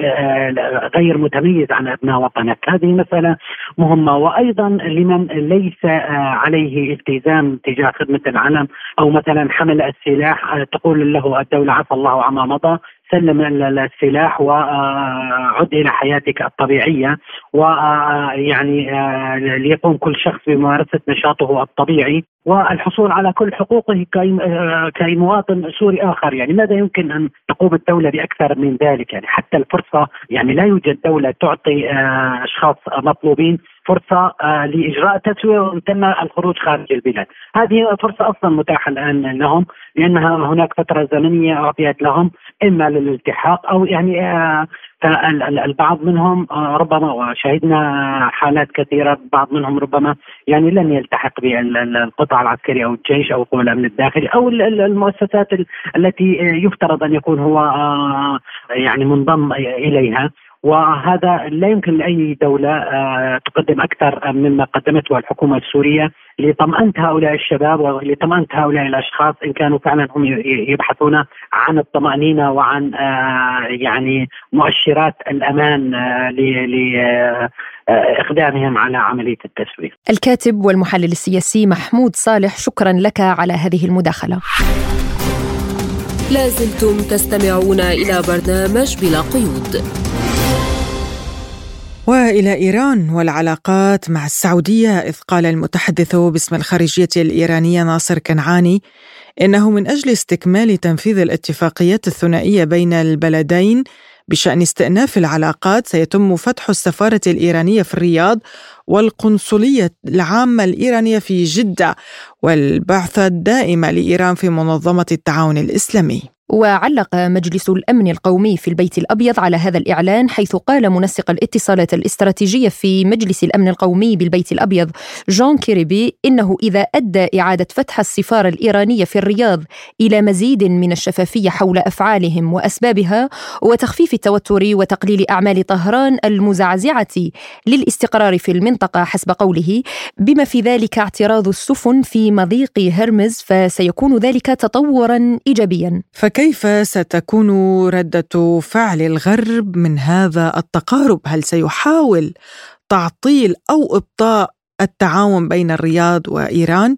غير متميز عن أبناء وطنك. هذه مسألة مهمة. وأيضا لمن ليس عليه التزام تجاه خدمة العلم أو مثلا حمل السلاح تقول له الدولة عفى الله عما مضى. سلم السلاح وعد إلى حياتك الطبيعية ويعني آه، ليقوم كل شخص بممارسة نشاطه الطبيعي. والحصول على كل حقوقه آه، كمواطن سوري آخر. يعني ماذا يمكن أن تقوم الدولة بأكثر من ذلك؟ يعني حتى الفرصة يعني لا يوجد دولة تعطي آه، أشخاص مطلوبين فرصة لإجراء تسوية وإن تم الخروج خارج البلاد، هذه فرصة أصلا متاحة الآن لهم لأنها هناك فترة زمنية أعطيت لهم إما للالتحاق أو يعني فالبعض منهم ربما شهدنا حالات كثيرة بعض منهم ربما يعني لن يلتحق بالقطاع العسكري أو الجيش أو قوى الأمن الداخلي أو المؤسسات التي يفترض أن يكون هو يعني منضم إليها. وهذا لا يمكن لأي دولة آه، تقدم أكثر مما قدمته الحكومة السورية لطمانه هؤلاء الشباب ولطمانه هؤلاء الأشخاص إن كانوا فعلا هم يبحثون عن الطمأنينة وعن آه، يعني مؤشرات الأمان آه، لاقدامهم على عملية التسويه.
الكاتب والمحلل السياسي محمود صالح شكرا لك على هذه المداخلة.
لازلتم تستمعون إلى برنامج بلا قيود
وإلى إيران والعلاقات مع السعودية إذ قال المتحدث باسم الخارجية الإيرانية ناصر كنعاني إنه من أجل استكمال تنفيذ الاتفاقيات الثنائية بين البلدين بشأن استئناف العلاقات سيتم فتح السفارة الإيرانية في الرياض والقنصلية العامة الإيرانية في جدة والبعثه الدائمه لإيران في منظمة التعاون الإسلامي.
وعلق مجلس الأمن القومي في البيت الأبيض على هذا الإعلان حيث قال منسق الاتصالات الاستراتيجية في مجلس الأمن القومي بالبيت الأبيض جون كيريبي إنه إذا أدى إعادة فتح السفارة الإيرانية في الرياض إلى مزيد من الشفافية حول أفعالهم وأسبابها وتخفيف التوتر وتقليل أعمال طهران المزعزعة للاستقرار في المنطقة حسب قوله بما في ذلك اعتراض السفن في مضيق هرمز فسيكون ذلك تطورا إيجابيا.
فك كيف ستكون ردة فعل الغرب من هذا التقارب؟ هل سيحاول تعطيل أو إبطاء التعاون بين الرياض وإيران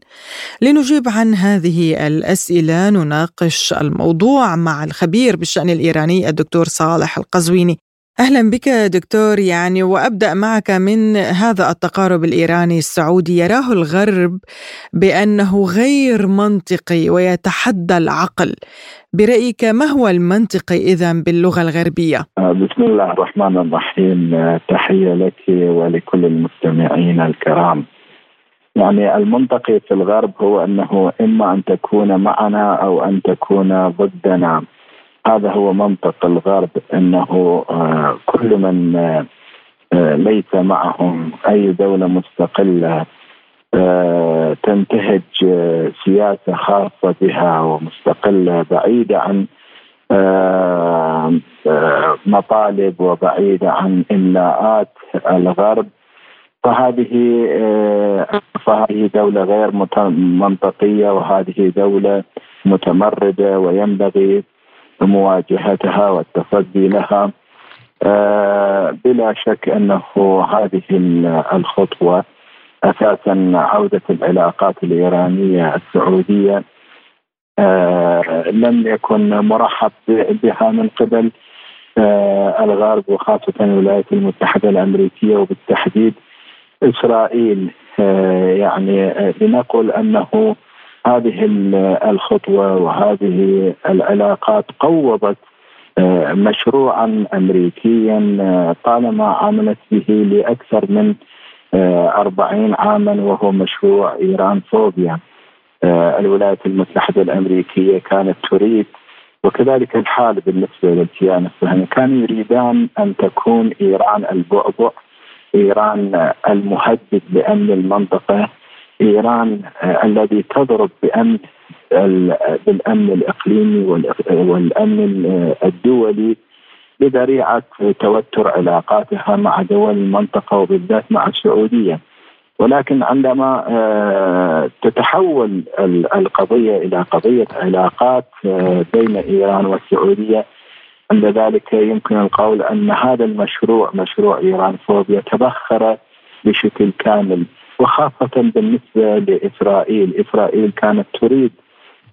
لنجيب عن هذه الأسئلة نناقش الموضوع مع الخبير بالشأن الإيراني الدكتور صالح القزويني أهلا بك دكتور يعني وأبدأ معك من هذا التقارب الإيراني السعودي يراه الغرب بأنه غير منطقي ويتحدى العقل برأيك ما هو المنطقي اذا باللغة الغربية؟
آه، بسم الله الرحمن الرحيم آه، تحية لك ولكل المستمعين الكرام. يعني المنطقي في الغرب هو أنه إما أن تكون معنا أو أن تكون ضدنا. هذا هو منطق الغرب إنه آه، كل من آه، آه، ليس معهم أي دولة مستقلة تنتهج سياسة خاصة بها ومستقلة بعيدة عن مطالب وبعيدة عن إملاءات الغرب. فهذه فهذه دولة غير منطقية وهذه دولة متمردة وينبغي مواجهتها والتصدي لها. آه، بلا شك أنه هذه الخطوة أساسا عودة العلاقات الإيرانية السعودية. آه، لم يكن مرحب بها من قبل. آه، الغرب وخاصة الولايات المتحدة الأمريكية وبالتحديد إسرائيل. يعني لنقل أنه هذه الخطوة وهذه العلاقات قوضت آه، مشروعا امريكيا آه، طالما عملت به لأكثر من آه، أربعين عاما وهو مشروع إيران فوبيا. الولايات المتحدة الأمريكية كانت تريد وكذلك الحال بالنسبة للكيان الصهيوني كانوا يريدان أن تكون إيران البعبع إيران المهدد لأمن المنطقة إيران آه، الذي تضرب بامن بالأمن الإقليمي والأمن الدولي بذريعة توتر علاقاتها مع دول المنطقة وبالذات مع السعودية. ولكن عندما آه، تتحول القضية إلى قضية علاقات آه، بين إيران والسعودية عند ذلك يمكن القول أن هذا المشروع مشروع ايران فوبيا تبخر بشكل كامل وخاصة بالنسبة لإسرائيل. إسرائيل كانت تريد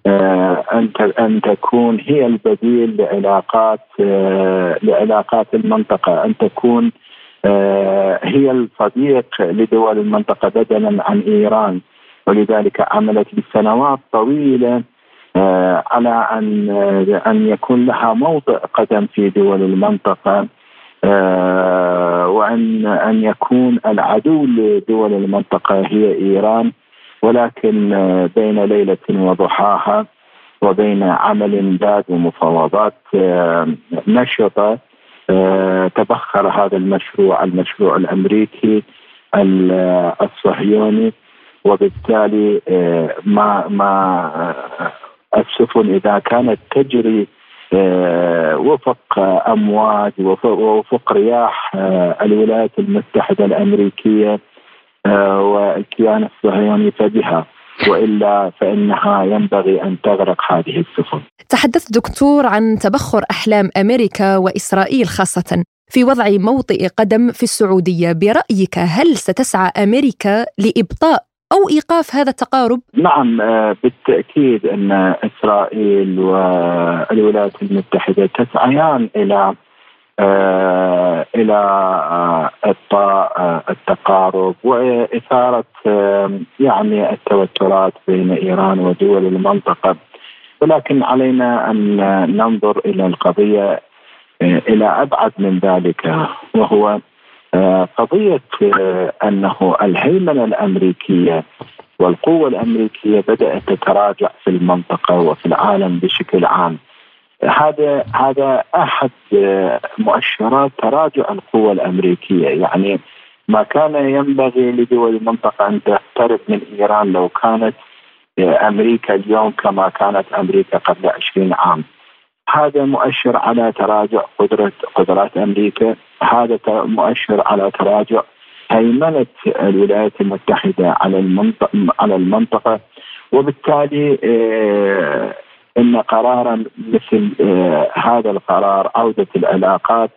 آه، أن أن تكون هي البديل لعلاقات آه، لعلاقات المنطقة أن تكون آه، هي الصديق لدول المنطقة بدلا عن إيران. ولذلك عملت لسنوات طويلة على أن أن يكون لها موضع قدم في دول المنطقة. آه، وان أن يكون العدو لدول المنطقة هي إيران ولكن آه، بين ليلة وضحاها وبين عمل باد ومفاوضات آه، نشطة تبخر هذا المشروع المشروع الأمريكي الصهيوني وبالتالي ما ما السفن إذا كانت تجري وفق أمواج وفق رياح الولايات المتحدة الأمريكية والكيان الصهيوني فبها وإلا فإنها ينبغي أن تغرق هذه السفن.
تحدثت دكتور عن تبخر أحلام أمريكا وإسرائيل خاصة في وضع موطئ قدم في السعودية، برأيك هل ستسعى أمريكا لإبطاء أو إيقاف هذا التقارب؟
نعم آه، بالتأكيد أن إسرائيل والولايات المتحدة تسعيان إلى آه، إلى آه، ابطاء التقارب وإثارة يعني التوترات بين إيران ودول المنطقة ولكن علينا أن ننظر إلى القضية إلى أبعد من ذلك وهو آه، قضية آه، أنه الهيمنة الأمريكية والقوة الأمريكية بدأت تتراجع في المنطقة وفي العالم بشكل عام. هذا هذا أحد آه، مؤشرات تراجع القوة الأمريكية يعني ما كان ينبغي لدول المنطقة أن تقترب من إيران لو كانت أمريكا اليوم كما كانت أمريكا قبل 20 عام. هذا مؤشر على تراجع قدرة قدرات أمريكا. هذا مؤشر على تراجع هيمنة الولايات المتحدة على المنطقة على المنطقة. وبالتالي آه، إن قرارا مثل آه، هذا القرار عوده العلاقات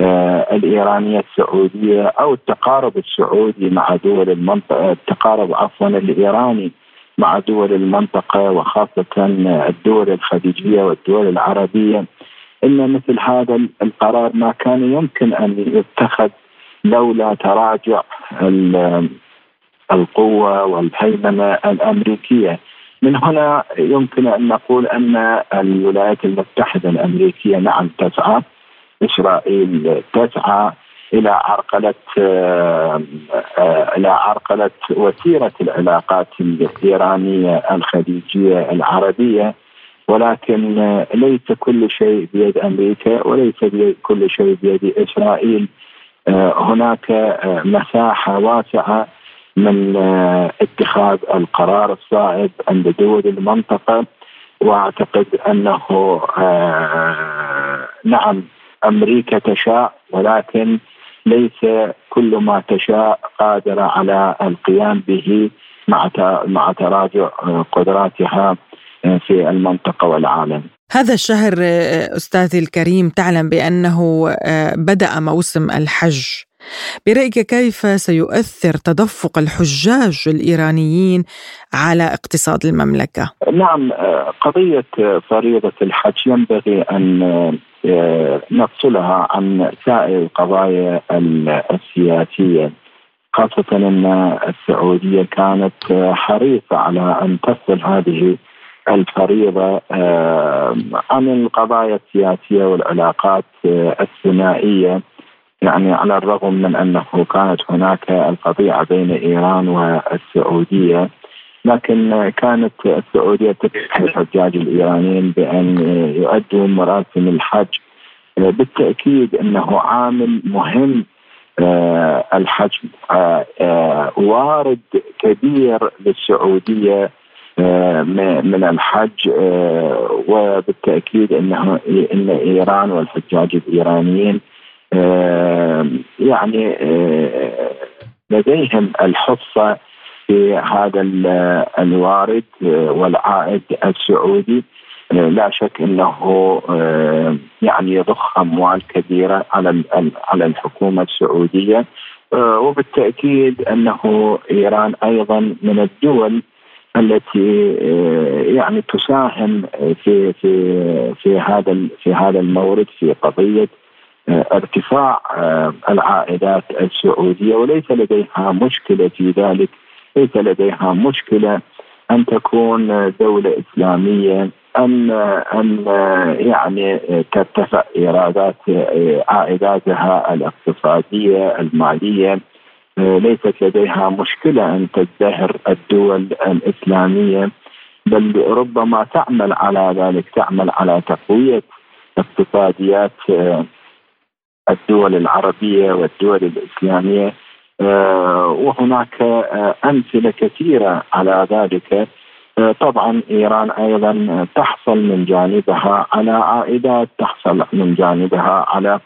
آه، الإيرانية السعودية أو التقارب السعودي مع دول المنطقة التقارب عفوا الإيراني مع دول المنطقة وخاصة الدول الخليجية والدول العربية إن مثل هذا القرار ما كان يمكن أن يتخذ لولا تراجع القوة والهيمنة الأمريكية. من هنا يمكن أن نقول أن الولايات المتحدة الأمريكية نعم تسعى إسرائيل تسعى إلى عرقلة آه، آه، إلى عرقلة وتيرة العلاقات الإيرانية الخليجية العربية. ولكن ليس كل شيء بيد أمريكا وليس كل شيء بيد إسرائيل. آه، هناك مساحة واسعة من اتخاذ القرار الصائب عند دول المنطقة. وأعتقد أنه نعم أمريكا تشاء. ولكن ليس كل ما تشاء قادرة على القيام به مع مع تراجع آه، قدراتها آه، في المنطقة والعالم
هذا الشهر آه، أستاذي الكريم تعلم بأنه بدأ موسم الحج برأيك كيف سيؤثر تدفق الحجاج الإيرانيين على اقتصاد المملكة؟
نعم قضية فريضة الحج ينبغي أن نفصلها عن سائر القضايا السياسية. خاصة أن السعودية كانت حريصة على أن تفصل هذه الفريضة آه، عن القضايا السياسية والعلاقات الثنائية. يعني على الرغم من أنه كانت هناك القضية بين إيران والسعودية لكن كانت السعودية تدعي الحجاج الإيرانيين بأن يؤدوا مراسم الحج. بالتأكيد أنه عامل مهم آه، الحج. آه، آه، وارد كبير للسعودية من الحج وبالتأكيد أنه إن إيران والحجاج الإيرانيين يعني لديهم الحصة في هذا الوارد والعائد السعودي. لا شك إنه آه، يعني يضخ أموال كبيرة على على الحكومة السعودية. آه، وبالتأكيد أنه إيران أيضا من الدول التي آه، يعني تساهم في في في هذا في هذا المورد في قضية ارتفاع العائدات السعودية. وليس لديها مشكلة في ذلك. ليس لديها مشكلة أن تكون دولة إسلامية أن أن يعني ترتفع ايرادات عائداتها الاقتصادية المالية. ليست لديها مشكلة أن تزدهر الدول الإسلامية بل ربما تعمل على ذلك تعمل على تقوية اقتصاديات الدول العربية والدول الإسلامية. وهناك أمثلة كثيرة على ذلك. طبعا إيران أيضا تحصل من جانبها على عائدات تحصل من جانبها على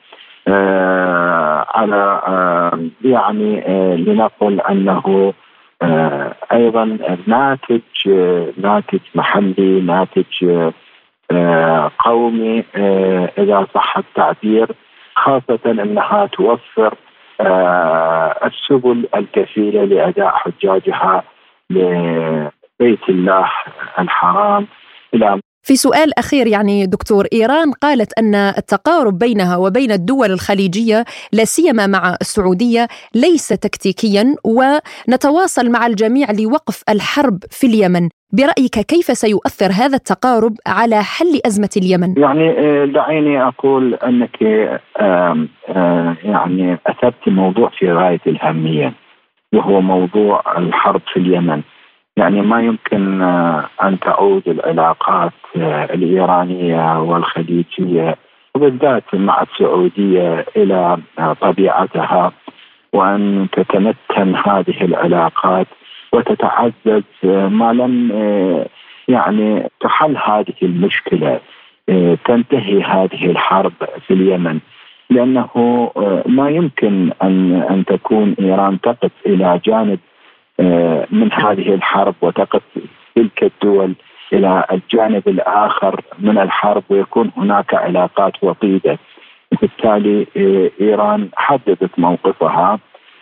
على يعني لنقل أنه أيضا ناتج ناتج محلي ناتج قومي اذا صح التعبير خاصة إنها توفر السبل الكفيله لأداء حجاجها لبيت الله الحرام إلى
في سؤال أخير يعني دكتور إيران قالت أن التقارب بينها وبين الدول الخليجية لا سيما مع السعودية ليس تكتيكيا ونتواصل مع الجميع لوقف الحرب في اليمن برأيك كيف سيؤثر هذا التقارب على حل أزمة اليمن؟
يعني آه، دعيني أقول أنك يعني أثرت موضوع في غاية الأهمية وهو موضوع الحرب في اليمن يعني ما يمكن آه، أن تعود العلاقات آه، الإيرانية والخليجية وبالذات مع السعودية إلى آه، طبيعتها وأن تتمتن هذه العلاقات وتتعزز ما لم يعني تحل هذه المشكلة تنتهي هذه الحرب في اليمن. لأنه ما يمكن أن أن تكون إيران تقف إلى جانب من هذه الحرب وتقف تلك الدول إلى الجانب الآخر من الحرب ويكون هناك علاقات وطيدة. بالتالي آه، إيران حددت موقفها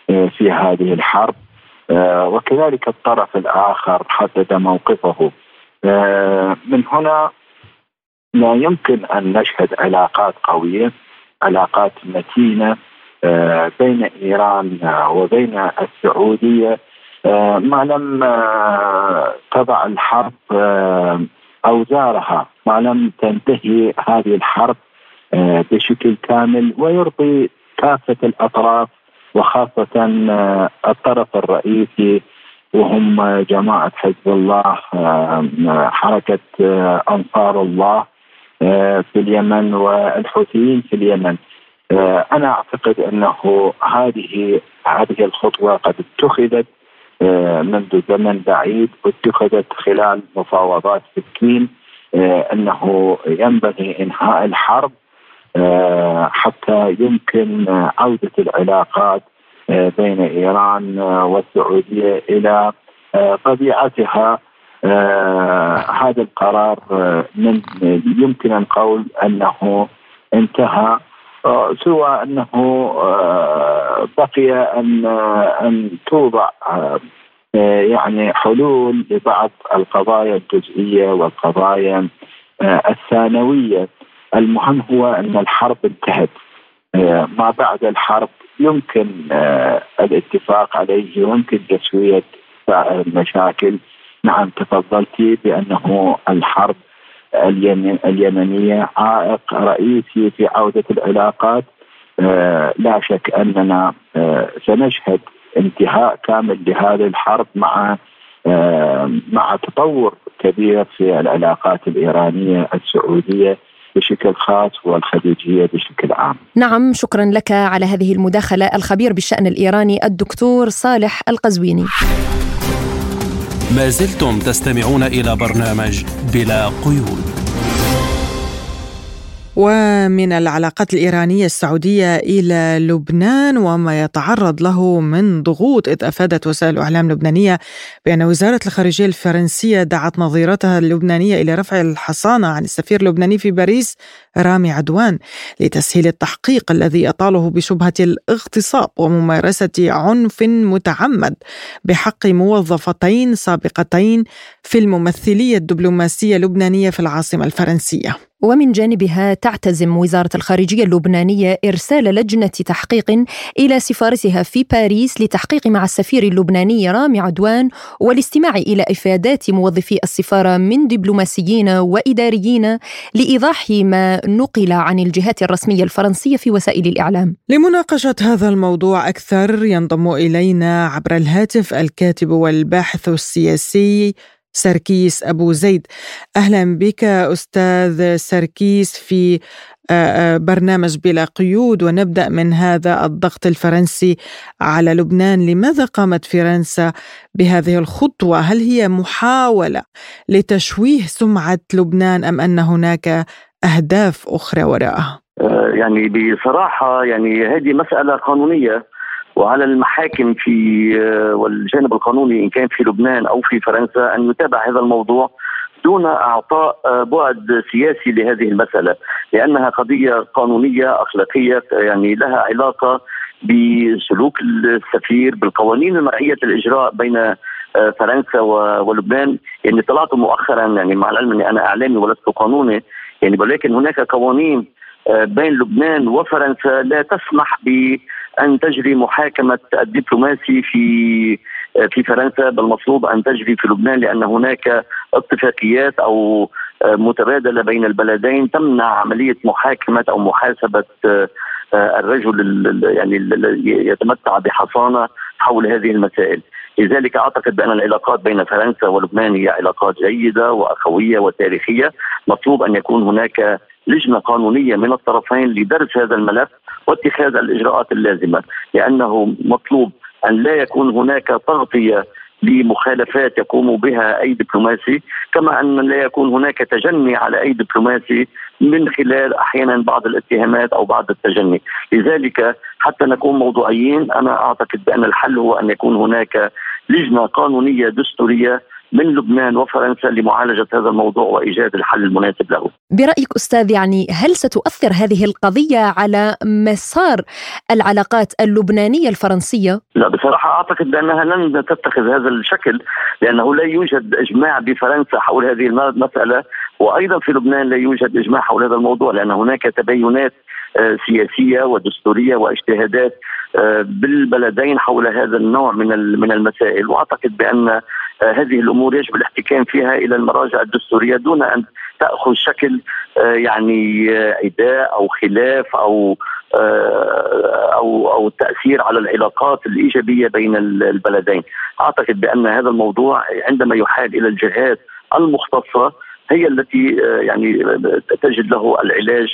آه، في هذه الحرب وكذلك الطرف الآخر حدد موقفه. من هنا لا يمكن أن نشهد علاقات قوية علاقات متينة بين إيران وبين السعودية آه، ما لم آه، تضع الحرب آه، أوزارها. ما لم تنتهي هذه الحرب بشكل كامل ويرضي كافة الأطراف وخاصة الطرف الرئيسي وهم جماعة حزب الله حركة أنصار الله في اليمن والحوثيين في اليمن. أنا أعتقد أنه هذه هذه الخطوة قد اتخذت آه، منذ زمن بعيد اتخذت خلال مفاوضات بكين آه، أنه ينبغي إنهاء الحرب آه، حتى يمكن عودة العلاقات بين إيران والسعودية إلى طبيعتها. هذا القرار من يمكن ان نقول أنه انتهى. سوى أنه آه، بقي أن آه، أن توضع آه، يعني حلول لبعض القضايا الجزئية والقضايا الثانوية. المهم هو أن الحرب انتهت. ما بعد الحرب يمكن الاتفاق عليه ويمكن تسوية المشاكل. نعم تفضلتي بأنه الحرب اليمنية عائق رئيسي في عودة العلاقات آه، لا شك أننا آه، سنشهد انتهاء كامل لهذه الحرب مع آه، مع تطور كبير في العلاقات الإيرانية السعودية بشكل خاص والخليجية بشكل عام.
نعم شكرا لك على هذه المداخلة الخبير بالشأن الإيراني الدكتور صالح القزويني.
ما زلتم تستمعون إلى برنامج بلا قيود.
ومن العلاقات الإيرانية السعودية إلى لبنان وما يتعرض له من ضغوط إذ أفادت وسائل الإعلام اللبنانية بأن وزارة الخارجية الفرنسية دعت نظيرتها اللبنانية إلى رفع الحصانة عن السفير اللبناني في باريس رامي عدوان لتسهيل التحقيق الذي أطاله بشبهة الاغتصاب وممارسة عنف متعمد بحق موظفتين سابقتين في الممثلية الدبلوماسية اللبنانية في العاصمة الفرنسية.
ومن جانبها تعتزم وزارة الخارجية اللبنانية إرسال لجنة تحقيق إلى سفارتها في باريس لتحقيق مع السفير اللبناني رامي عدوان والاستماع إلى إفادات موظفي السفارة من دبلوماسيين وإداريين لإيضاح ما نقل عن الجهات الرسمية الفرنسية في وسائل الإعلام.
لمناقشة هذا الموضوع أكثر ينضم إلينا عبر الهاتف الكاتب والباحث السياسي سركيس أبو زيد. أهلا بك أستاذ سركيس في برنامج بلا قيود ونبدأ من هذا الضغط الفرنسي على لبنان. لماذا قامت فرنسا بهذه الخطوة؟ هل هي محاولة لتشويه سمعة لبنان أم أن هناك أهداف أخرى وراءها؟
يعني بصراحة يعني هذه مسألة قانونية. وعلى المحاكم في والجانب القانوني إن كان في لبنان أو في فرنسا أن يتابع هذا الموضوع دون أعطاء بعد سياسي لهذه المسألة لأنها قضية قانونية أخلاقية يعني لها علاقة بسلوك السفير بالقوانين المرعيه الإجراء بين فرنسا ولبنان. يعني طلعت مؤخرا يعني مع العلم إني أنا إعلامي ولست قانوني يعني ولكن هناك قوانين بين لبنان وفرنسا لا تسمح بأن تجري محاكمة الدبلوماسي في في فرنسا بل مطلوب أن تجري في لبنان لأن هناك اتفاقيات أو متبادلة بين البلدين تمنع عملية محاكمة أو محاسبة الرجل يعني يتمتع بحصانة حول هذه المسائل. لذلك أعتقد بأن العلاقات بين فرنسا ولبنان هي علاقات جيدة وأخوية وتاريخية. مطلوب أن يكون هناك لجنة قانونية من الطرفين لدرس هذا الملف واتخاذ الإجراءات اللازمة لأنه مطلوب أن لا يكون هناك تغطية لمخالفات يقوم بها أي دبلوماسي كما أن لا يكون هناك تجني على أي دبلوماسي من خلال أحيانا بعض الاتهامات أو بعض التجني، لذلك حتى نكون موضوعيين أنا أعتقد بأن الحل هو أن يكون هناك لجنة قانونية دستورية من لبنان وفرنسا لمعالجة هذا الموضوع وإيجاد الحل المناسب له.
برأيك أستاذ يعني هل ستؤثر هذه القضية على مسار العلاقات اللبنانية الفرنسية؟
لا بصراحة أعتقد بأنها لن تتخذ هذا الشكل لأنه لا يوجد إجماع بفرنسا حول هذه المسألة وأيضا في لبنان لا يوجد إجماع حول هذا الموضوع لأن هناك تباينات سياسية ودستورية واجتهادات بالبلدين حول هذا النوع من من المسائل. وأعتقد بأن هذه الأمور يجب الاحتكام فيها إلى المراجع الدستورية دون أن تأخذ شكل يعني عداء أو خلاف أو أو أو التاثير على العلاقات الإيجابية بين البلدين، أعتقد بأن هذا الموضوع عندما يحال إلى الجهات المختصة هي التي يعني تجد له العلاج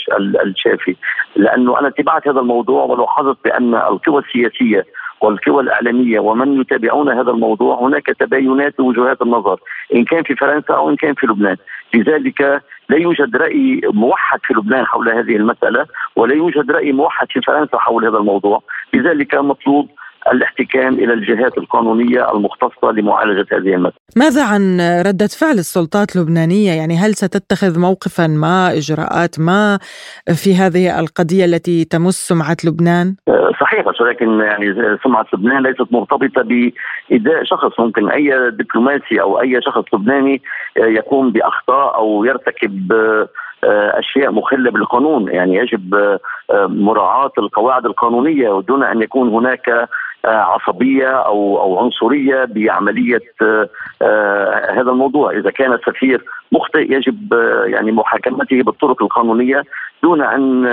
الشافي. لأنه أنا تبعت هذا الموضوع ولاحظت بأن القوى السياسية والقوى الإعلامية ومن يتابعون هذا الموضوع هناك تباينات لوجهات النظر إن كان في فرنسا أو إن كان في لبنان. لذلك لا يوجد رأي موحد في لبنان حول هذه المسألة ولا يوجد رأي موحد في فرنسا حول هذا الموضوع. لذلك مطلوب الاحتكام إلى الجهات القانونية المختصة لمعالجة هذه المسألة.
ماذا عن ردة فعل السلطات اللبنانية؟ يعني هل ستتخذ موقفا ما إجراءات ما في هذه القضية التي تمس سمعة لبنان؟
صحيح بس ولكن يعني سمعة لبنان ليست مرتبطة باداء شخص ممكن أي دبلوماسي أو أي شخص لبناني يقوم بأخطاء أو يرتكب أشياء مخلة بالقانون يعني يجب مراعاة القواعد القانونية دون أن يكون هناك عصبية أو أو عنصرية بعملية هذا الموضوع، إذا كان السفير مخطئ يجب يعني محاكمته بالطرق القانونية دون أن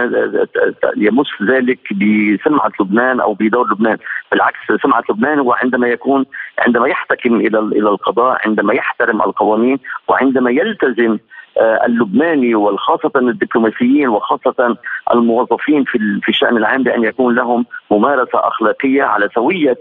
يمس ذلك بسمعة لبنان أو بدور لبنان، بالعكس سمعة لبنان هو عندما يكون عندما يحتكم إلى إلى القضاء، عندما يحترم القوانين وعندما يلتزم اللبناني وخاصة الدبلوماسيين وخاصة الموظفين في الشأن العام بأن يكون لهم ممارسة أخلاقية على سوية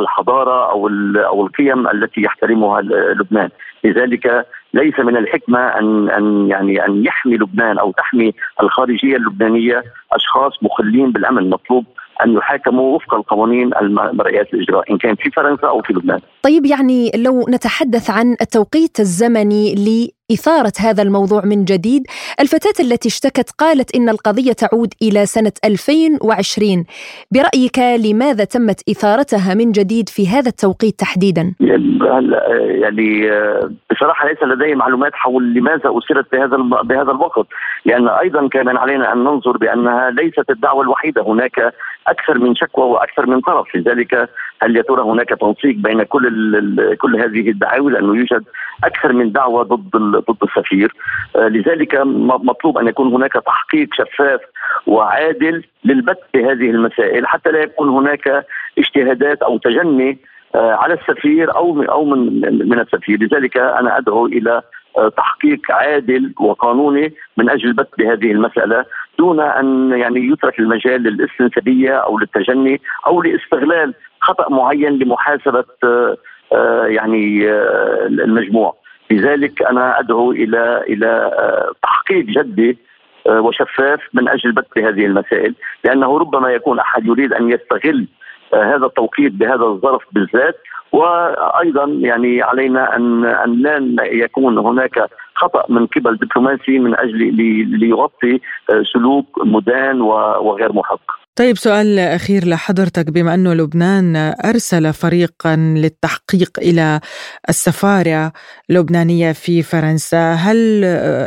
الحضارة أو أو القيم التي يحترمها لبنان لذلك ليس من الحكمة أن أن يعني أن يحمي لبنان أو تحمي الخارجية اللبنانية أشخاص مخلين بالأمن مطلوب أن يحاكموا وفق القوانين مرئيات الإجراء إن كان في فرنسا أو في لبنان.
طيب يعني لو نتحدث عن التوقيت الزمني إثارة هذا الموضوع من جديد. الفتاة التي اشتكت قالت إن القضية تعود إلى سنة 2020 برأيك لماذا تمت إثارتها من جديد في هذا التوقيت تحديدا؟
يعني بصراحة ليس لدي معلومات حول لماذا أثيرت بهذا بهذا الوقت. لأن أيضا كان علينا أن ننظر بأنها ليست الدعوة الوحيدة. هناك أكثر من شكوى وأكثر من طرف. لذلك هل يا ترى هناك تنسيق بين كل كل هذه الدعاوي؟ لأنه يوجد أكثر من دعوة ضد ضد السفير. لذلك مطلوب أن يكون هناك تحقيق شفاف وعادل للبت بهذه المسائل حتى لا يكون هناك اجتهادات أو تجني على السفير أو أو من من السفير. لذلك أنا أدعو إلى تحقيق عادل وقانوني من أجل البت بهذه المسألة دون أن يعني يترك المجال للاستنسابية أو للتجني أو لاستغلال خطأ معين لمحاسبة يعني المجموع لذلك أنا أدعو إلى إلى تحقيق جدي وشفاف من أجل بث هذه المسائل لأنه ربما يكون أحد يريد أن يستغل هذا التوقيت بهذا الظرف بالذات وأيضا يعني علينا أن أن لا يكون هناك خطأ من قبل دبلوماسي من أجل ليغطي سلوك مدان وغير محق.
طيب سؤال أخير لحضرتك. بما أنه لبنان أرسل فريقا للتحقيق إلى السفارة اللبنانية في فرنسا هل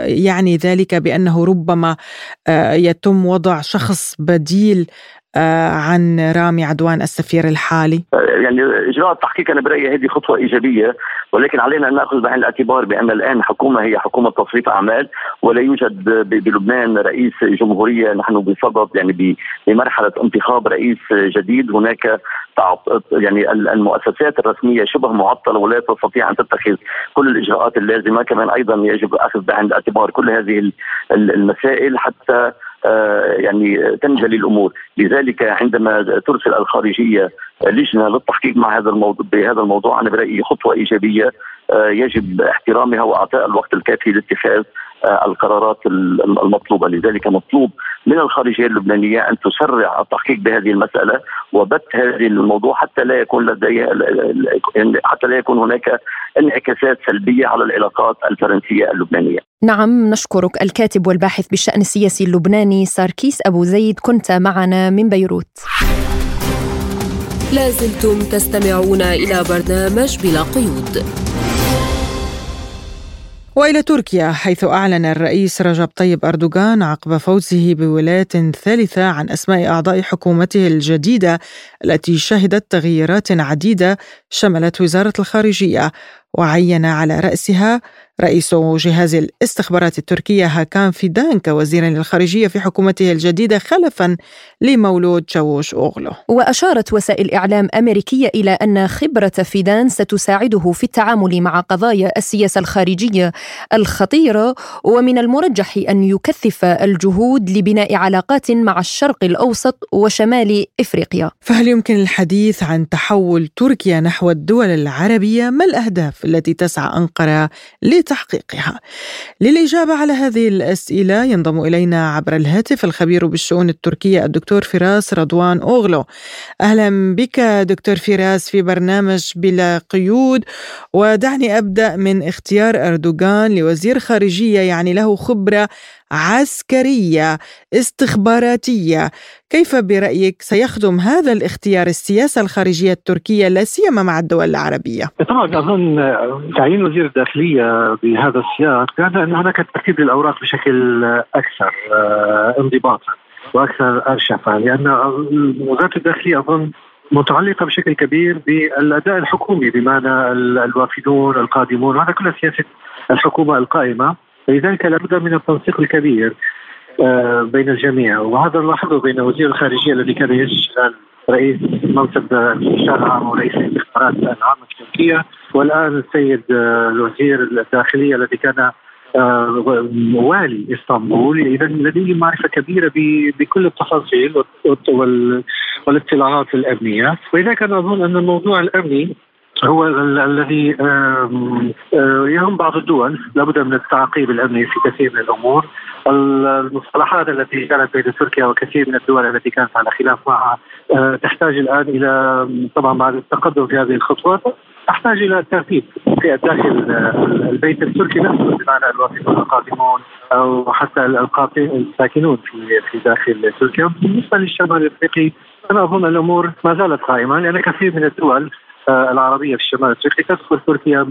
يعني ذلك بأنه ربما يتم وضع شخص بديل عن رامي عدوان السفير الحالي؟
يعني إجراء التحقيق أنا برأيي هذه خطوة إيجابية ولكن علينا أن نأخذ بعين الاعتبار بأن الآن حكومة هي حكومة تصريف أعمال ولا يوجد بلبنان رئيس جمهورية نحن بصدد يعني بمرحلة انتخاب رئيس جديد هناك يعني المؤسسات الرسمية شبه معطلة ولا تستطيع أن تتخذ كل الإجراءات اللازمة كمان أيضا يجب أخذ بعين الاعتبار كل هذه المسائل حتى آه، يعني تنجلي الأمور، لذلك عندما ترسل الخارجية لجنة للتحقيق مع هذا الموضوع بهذا الموضوع أنا برأيي خطوة إيجابية آه، يجب احترامها وإعطاء الوقت الكافي لاتخاذ آه، القرارات المطلوبة، لذلك مطلوب من الخارجية اللبنانية أن تسرع التحقيق بهذه المسألة وبث هذه الموضوع حتى لا يكون لديها حتى لا يكون هناك انعكاسات سلبية على العلاقات الفرنسية اللبنانية.
نعم نشكرك الكاتب والباحث بالشأن السياسي اللبناني ساركيس أبو زيد كنت معنا من بيروت.
لازلتم تستمعون إلى برنامج بلا قيود.
وإلى تركيا حيث أعلن الرئيس رجب طيب أردوغان عقب فوزه بولاية ثالثة عن أسماء أعضاء حكومته الجديدة التي شهدت تغييرات عديدة شملت وزارة الخارجية وعين على رأسها رئيس جهاز الاستخبارات التركية هاكان فيدان كوزيرا للخارجية في حكومته الجديدة خلفا لمولود جووش أوغلو
وأشارت وسائل إعلام أمريكية إلى أن خبرة فيدان ستساعده في التعامل مع قضايا السياسة الخارجية الخطيرة ومن المرجح أن يكثف الجهود لبناء علاقات مع الشرق الأوسط وشمال إفريقيا
فهل يمكن الحديث عن تحول تركيا نحو الدول العربية؟ ما الأهداف التي تسعى أنقرة لتحقيقها. للإجابة على هذه الأسئلة ينضم إلينا عبر الهاتف الخبير بالشؤون التركية الدكتور فراس رضوان أوغلو. أهلا بك دكتور فراس في برنامج بلا قيود. ودعني أبدأ من اختيار أردوغان لوزير خارجية يعني له خبرة عسكرية استخباراتية. كيف برأيك سيخدم هذا الاختيار؟ السياسة الخارجية التركية لا سيما مع الدول العربية؟
طبعا أظن تعيين وزير الداخلية بهذا السياق كان أن هناك ترتيب للأوراق بشكل أكثر آه، انضباطا وأكثر ارشفه لأن وزاره الداخلية أظن متعلقة بشكل كبير بالأداء الحكومي بمعنى الوافدون القادمون وهذا كله سياسة الحكومة القائمة. لذلك لابد من التنسيق الكبير آه، بين الجميع. وهذا نلاحظه بين وزير الخارجية الذي كان يشغل رئيس منصب المستشار العام ورئيس الاستخبارات العامة في تركيا والآن السيد آه، الوزير الداخلية الذي كان آه، والي إسطنبول. اذا لديه معرفة كبيرة بكل التفاصيل والاطلاعات الأمنية. ولذلك أنا أظن أن الموضوع الأمني هو الذي يهم بعض الدول لابد من التعقيب الأمني في كثير من الأمور. المصطلحات التي كانت بين تركيا وكثير من الدول التي كانت على خلاف معها تحتاج الآن إلى طبعا بعد التقدم في هذه الخطوات تحتاج إلى ترتيب في داخل البيت التركي نفسه بمعنى الوافدون القادمون أو حتى الساكنون في في داخل تركيا. بالنسبة للشمال الأفريقي أنا أظن الأمور ما زالت قائمة لأن كثير من الدول العربيه في الشمال الافريقي تدخل تركيا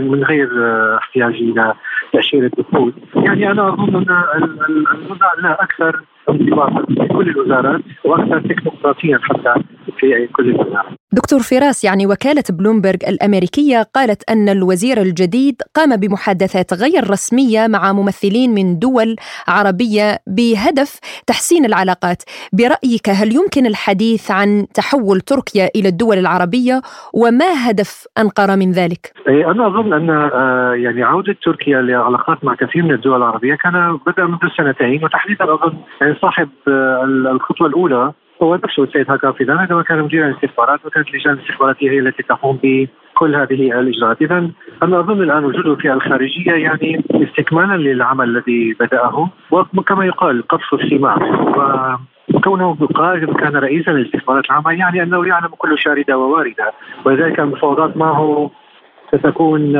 من غير آه، احتياج إلى تأشيرة دخول، يعني أنا أظن أن الوضع لا أكثر انضباطا في كل الوزارات وأكثر تكنوقراطيا حتى. في كل المناطق.
دكتور فراس يعني وكالة بلومبرج الأمريكية قالت أن الوزير الجديد قام بمحادثات غير رسمية مع ممثلين من دول عربية بهدف تحسين العلاقات برأيك هل يمكن الحديث عن تحول تركيا إلى الدول العربية وما هدف أنقرة من ذلك؟
أنا أظن أن آه، يعني عودة تركيا لعلاقات مع كثير من الدول العربية كان بدأ منذ سنتين وتحديدا أظن يعني صاحب آه، الخطوة الأولى هو نفسه السيد هاكا فيدان عندما كان مدير الاستخبارات وكانت اللجان الاستخباراتيه هي التي تقوم بكل هذه الإجراءات، اذا أنا أظن الآن وجوده في الخارجية يعني استكمالا للعمل الذي بدأه وكما يقال قطف الثمار وكونه قائد كان رئيسا للاستخبارات العامة يعني أنه يعلم كل شاردة وواردة ولذلك المفاوضات معه ستكون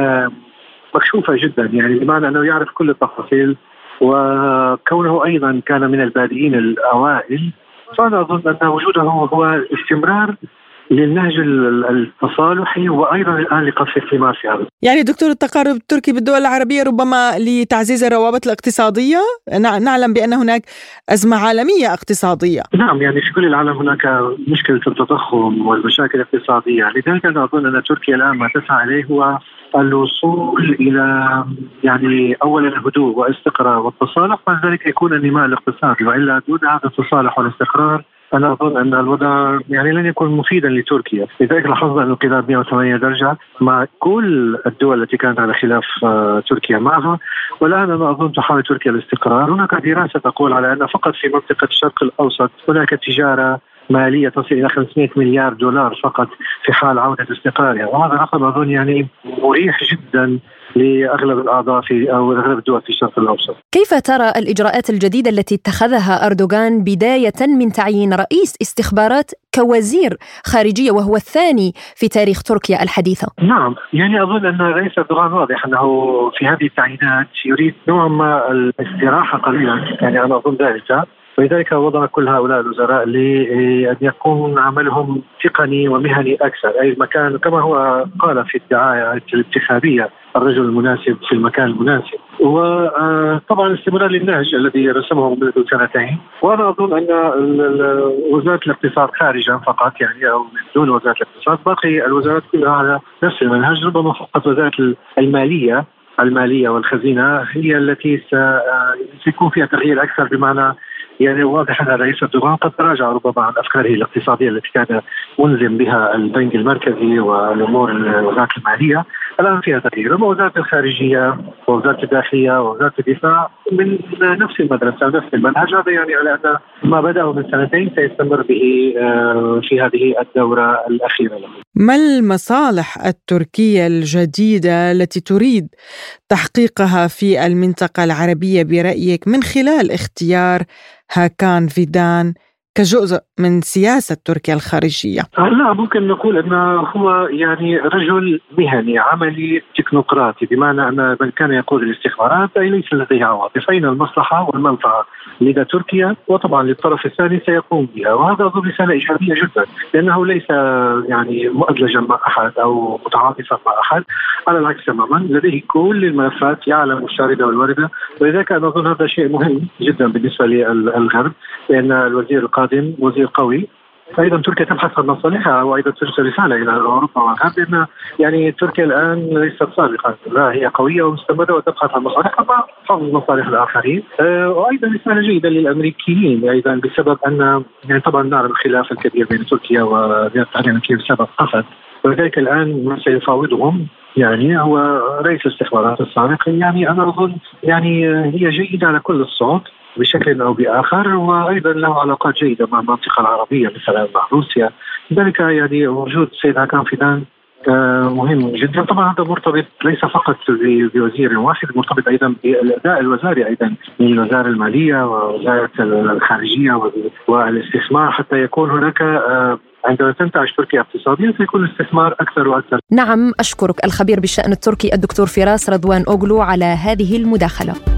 مكشوفة جدا يعني بمعنى أنه يعرف كل التفاصيل وكونه أيضا كان من البادئين الأوائل فأنا أظن أن وجوده هو استمرار للنهج التصالحي وأيضا الآن لقصف الثمار في هذا.
يعني دكتور التقارب التركي بالدول العربية ربما لتعزيز الروابط الاقتصادية، نعلم بأن هناك أزمة عالمية اقتصادية.
نعم يعني في كل العالم هناك مشكلة التضخم والمشاكل الاقتصادية، لذلك أنا أظن أن تركيا الآن ما تسعى إليه هو الوصول إلى يعني اولا هدوء واستقرار والتصالح بعد ذلك يكون النماء الاقتصادي. وإلا دون هذا التصالح والاستقرار أنا أظن أن الوضع يعني لن يكون مفيدا لتركيا، لذلك لاحظنا أن الانقلاب 108 درجة مع كل الدول التي كانت على خلاف آه، تركيا معها، والآن أنا أظن تحاول تركيا الاستقرار، هناك دراسة تقول على أن فقط في منطقة الشرق الأوسط هناك تجارة مالية تصل إلى 500 مليار دولار فقط في حال عودة استقرارها، وهذا رقم أظن يعني مريح جدا لأغلب الأعضاء في أو أغلب الدول في الشرق الأوسط.
كيف ترى الإجراءات الجديدة التي اتخذها أردوغان بداية من تعيين رئيس استخبارات كوزير خارجية وهو الثاني في تاريخ تركيا الحديثة؟
نعم، يعني أظن أن الرئيس أردوغان واضح أنه في هذه التعيينات يريد نوع ما الاستراحة قليلا، يعني أنا أظن ذلك ولذلك وضع كل هؤلاء الوزراء لأن يكون عملهم تقني ومهني أكثر. أي المكان كما هو قال في الدعاية الانتخابية الرجل المناسب في المكان المناسب. وطبعا استمرار للنهج الذي رسمه منذ سنتين. وأنا أظن أن وزارة الاقتصاد خارجا فقط يعني أو دون وزارة الاقتصاد. باقي الوزارات كلها على نفس المنهج. ربما فقط وزارة المالية المالية والخزينة هي التي سيكون فيها تغيير أكثر بمعنى يعني واضح أن الرئيس اردوغان قد تراجع ربما عن أفكاره الاقتصادية التي كان ملزم بها البنك المركزي والأمور وزاره المالية الآن فيها تغيير وزارة الخارجية ووزارة الداخلية ووزارة الدفاع من نفس المدرسة نفس المنهج هذا يعني على أن ما بدأه من سنتين سيستمر به آه، في هذه الدورة الأخيرة له.
ما المصالح التركية الجديدة التي تريد تحقيقها في المنطقة العربية برأيك من خلال اختيار هاكان فيدان كجزء من سياسة تركيا الخارجية.
لا ممكن نقول أنه هو يعني رجل مهني عملي تكنوقراطي بمعنى أن من كان يقود الاستخبارات ليس لديه عواطف. أين المصلحة والمنفعة لدى تركيا وطبعا للطرف الثاني سيقوم بها. وهذا أظن رسالة إيجابية جدا لأنه ليس يعني مؤدلجا مع أحد أو متعاطفا مع أحد على العكس تماما. لديه كل الملفات يعلم الشاردة والواردة. ولذلك أنا أظن هذا شيء مهم جدا بالنسبة للغرب لأن الوزير القادم القادم وزير قوي فاذا تركيا تبحث عن مصالحها وأيضا ترسل رسالة إلى أوروبا والغرب بان يعني تركيا الآن ليست سابقا. لا هي قوية ومستمرة وتبحث عن مصالحها مع مصالح الآخرين. أه وأيضا رساله جيده للأمريكيين أيضا بسبب أن يعني طبعا نعلم الخلاف الكبير بين تركيا والولايات الامريكيه بسبب قسد ولذلك الآن ما سيفاوضهم يعني هو رئيس الاستخبارات السابق. يعني أنا أظن يعني هي جيدة على كل الصعد بشكل أو بآخر وأيضا له علاقات جيدة مع المنطقة العربية مثلا مع روسيا لذلك يعني وجود السيد هاكان فيدان آه، مهم جدا طبعا هذا مرتبط ليس فقط بوزير واحد مرتبط أيضا بالأداء الوزاري أيضا من الوزاره المالية ووزارة الخارجية والاستثمار حتى يكون هناك آه، عندما تنتعش تركيا اقتصاديا سيكون الاستثمار أكثر وأكثر.
نعم أشكرك الخبير بالشأن التركي الدكتور فراس رضوان أوغلو على هذه المداخلة.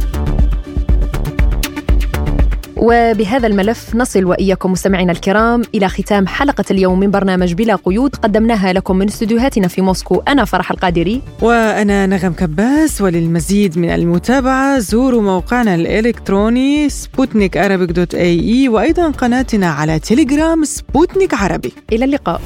وبهذا الملف نصل وإياكم مستمعينا الكرام إلى ختام حلقة اليوم من برنامج بلا قيود قدمناها لكم من استديوهاتنا في موسكو. أنا فرح القادري.
وأنا نغم كباس وللمزيد من المتابعة زوروا موقعنا الإلكتروني سبوتنيك dot ae وأيضا قناتنا على تليجرام سبوتنيك عربي.
إلى اللقاء.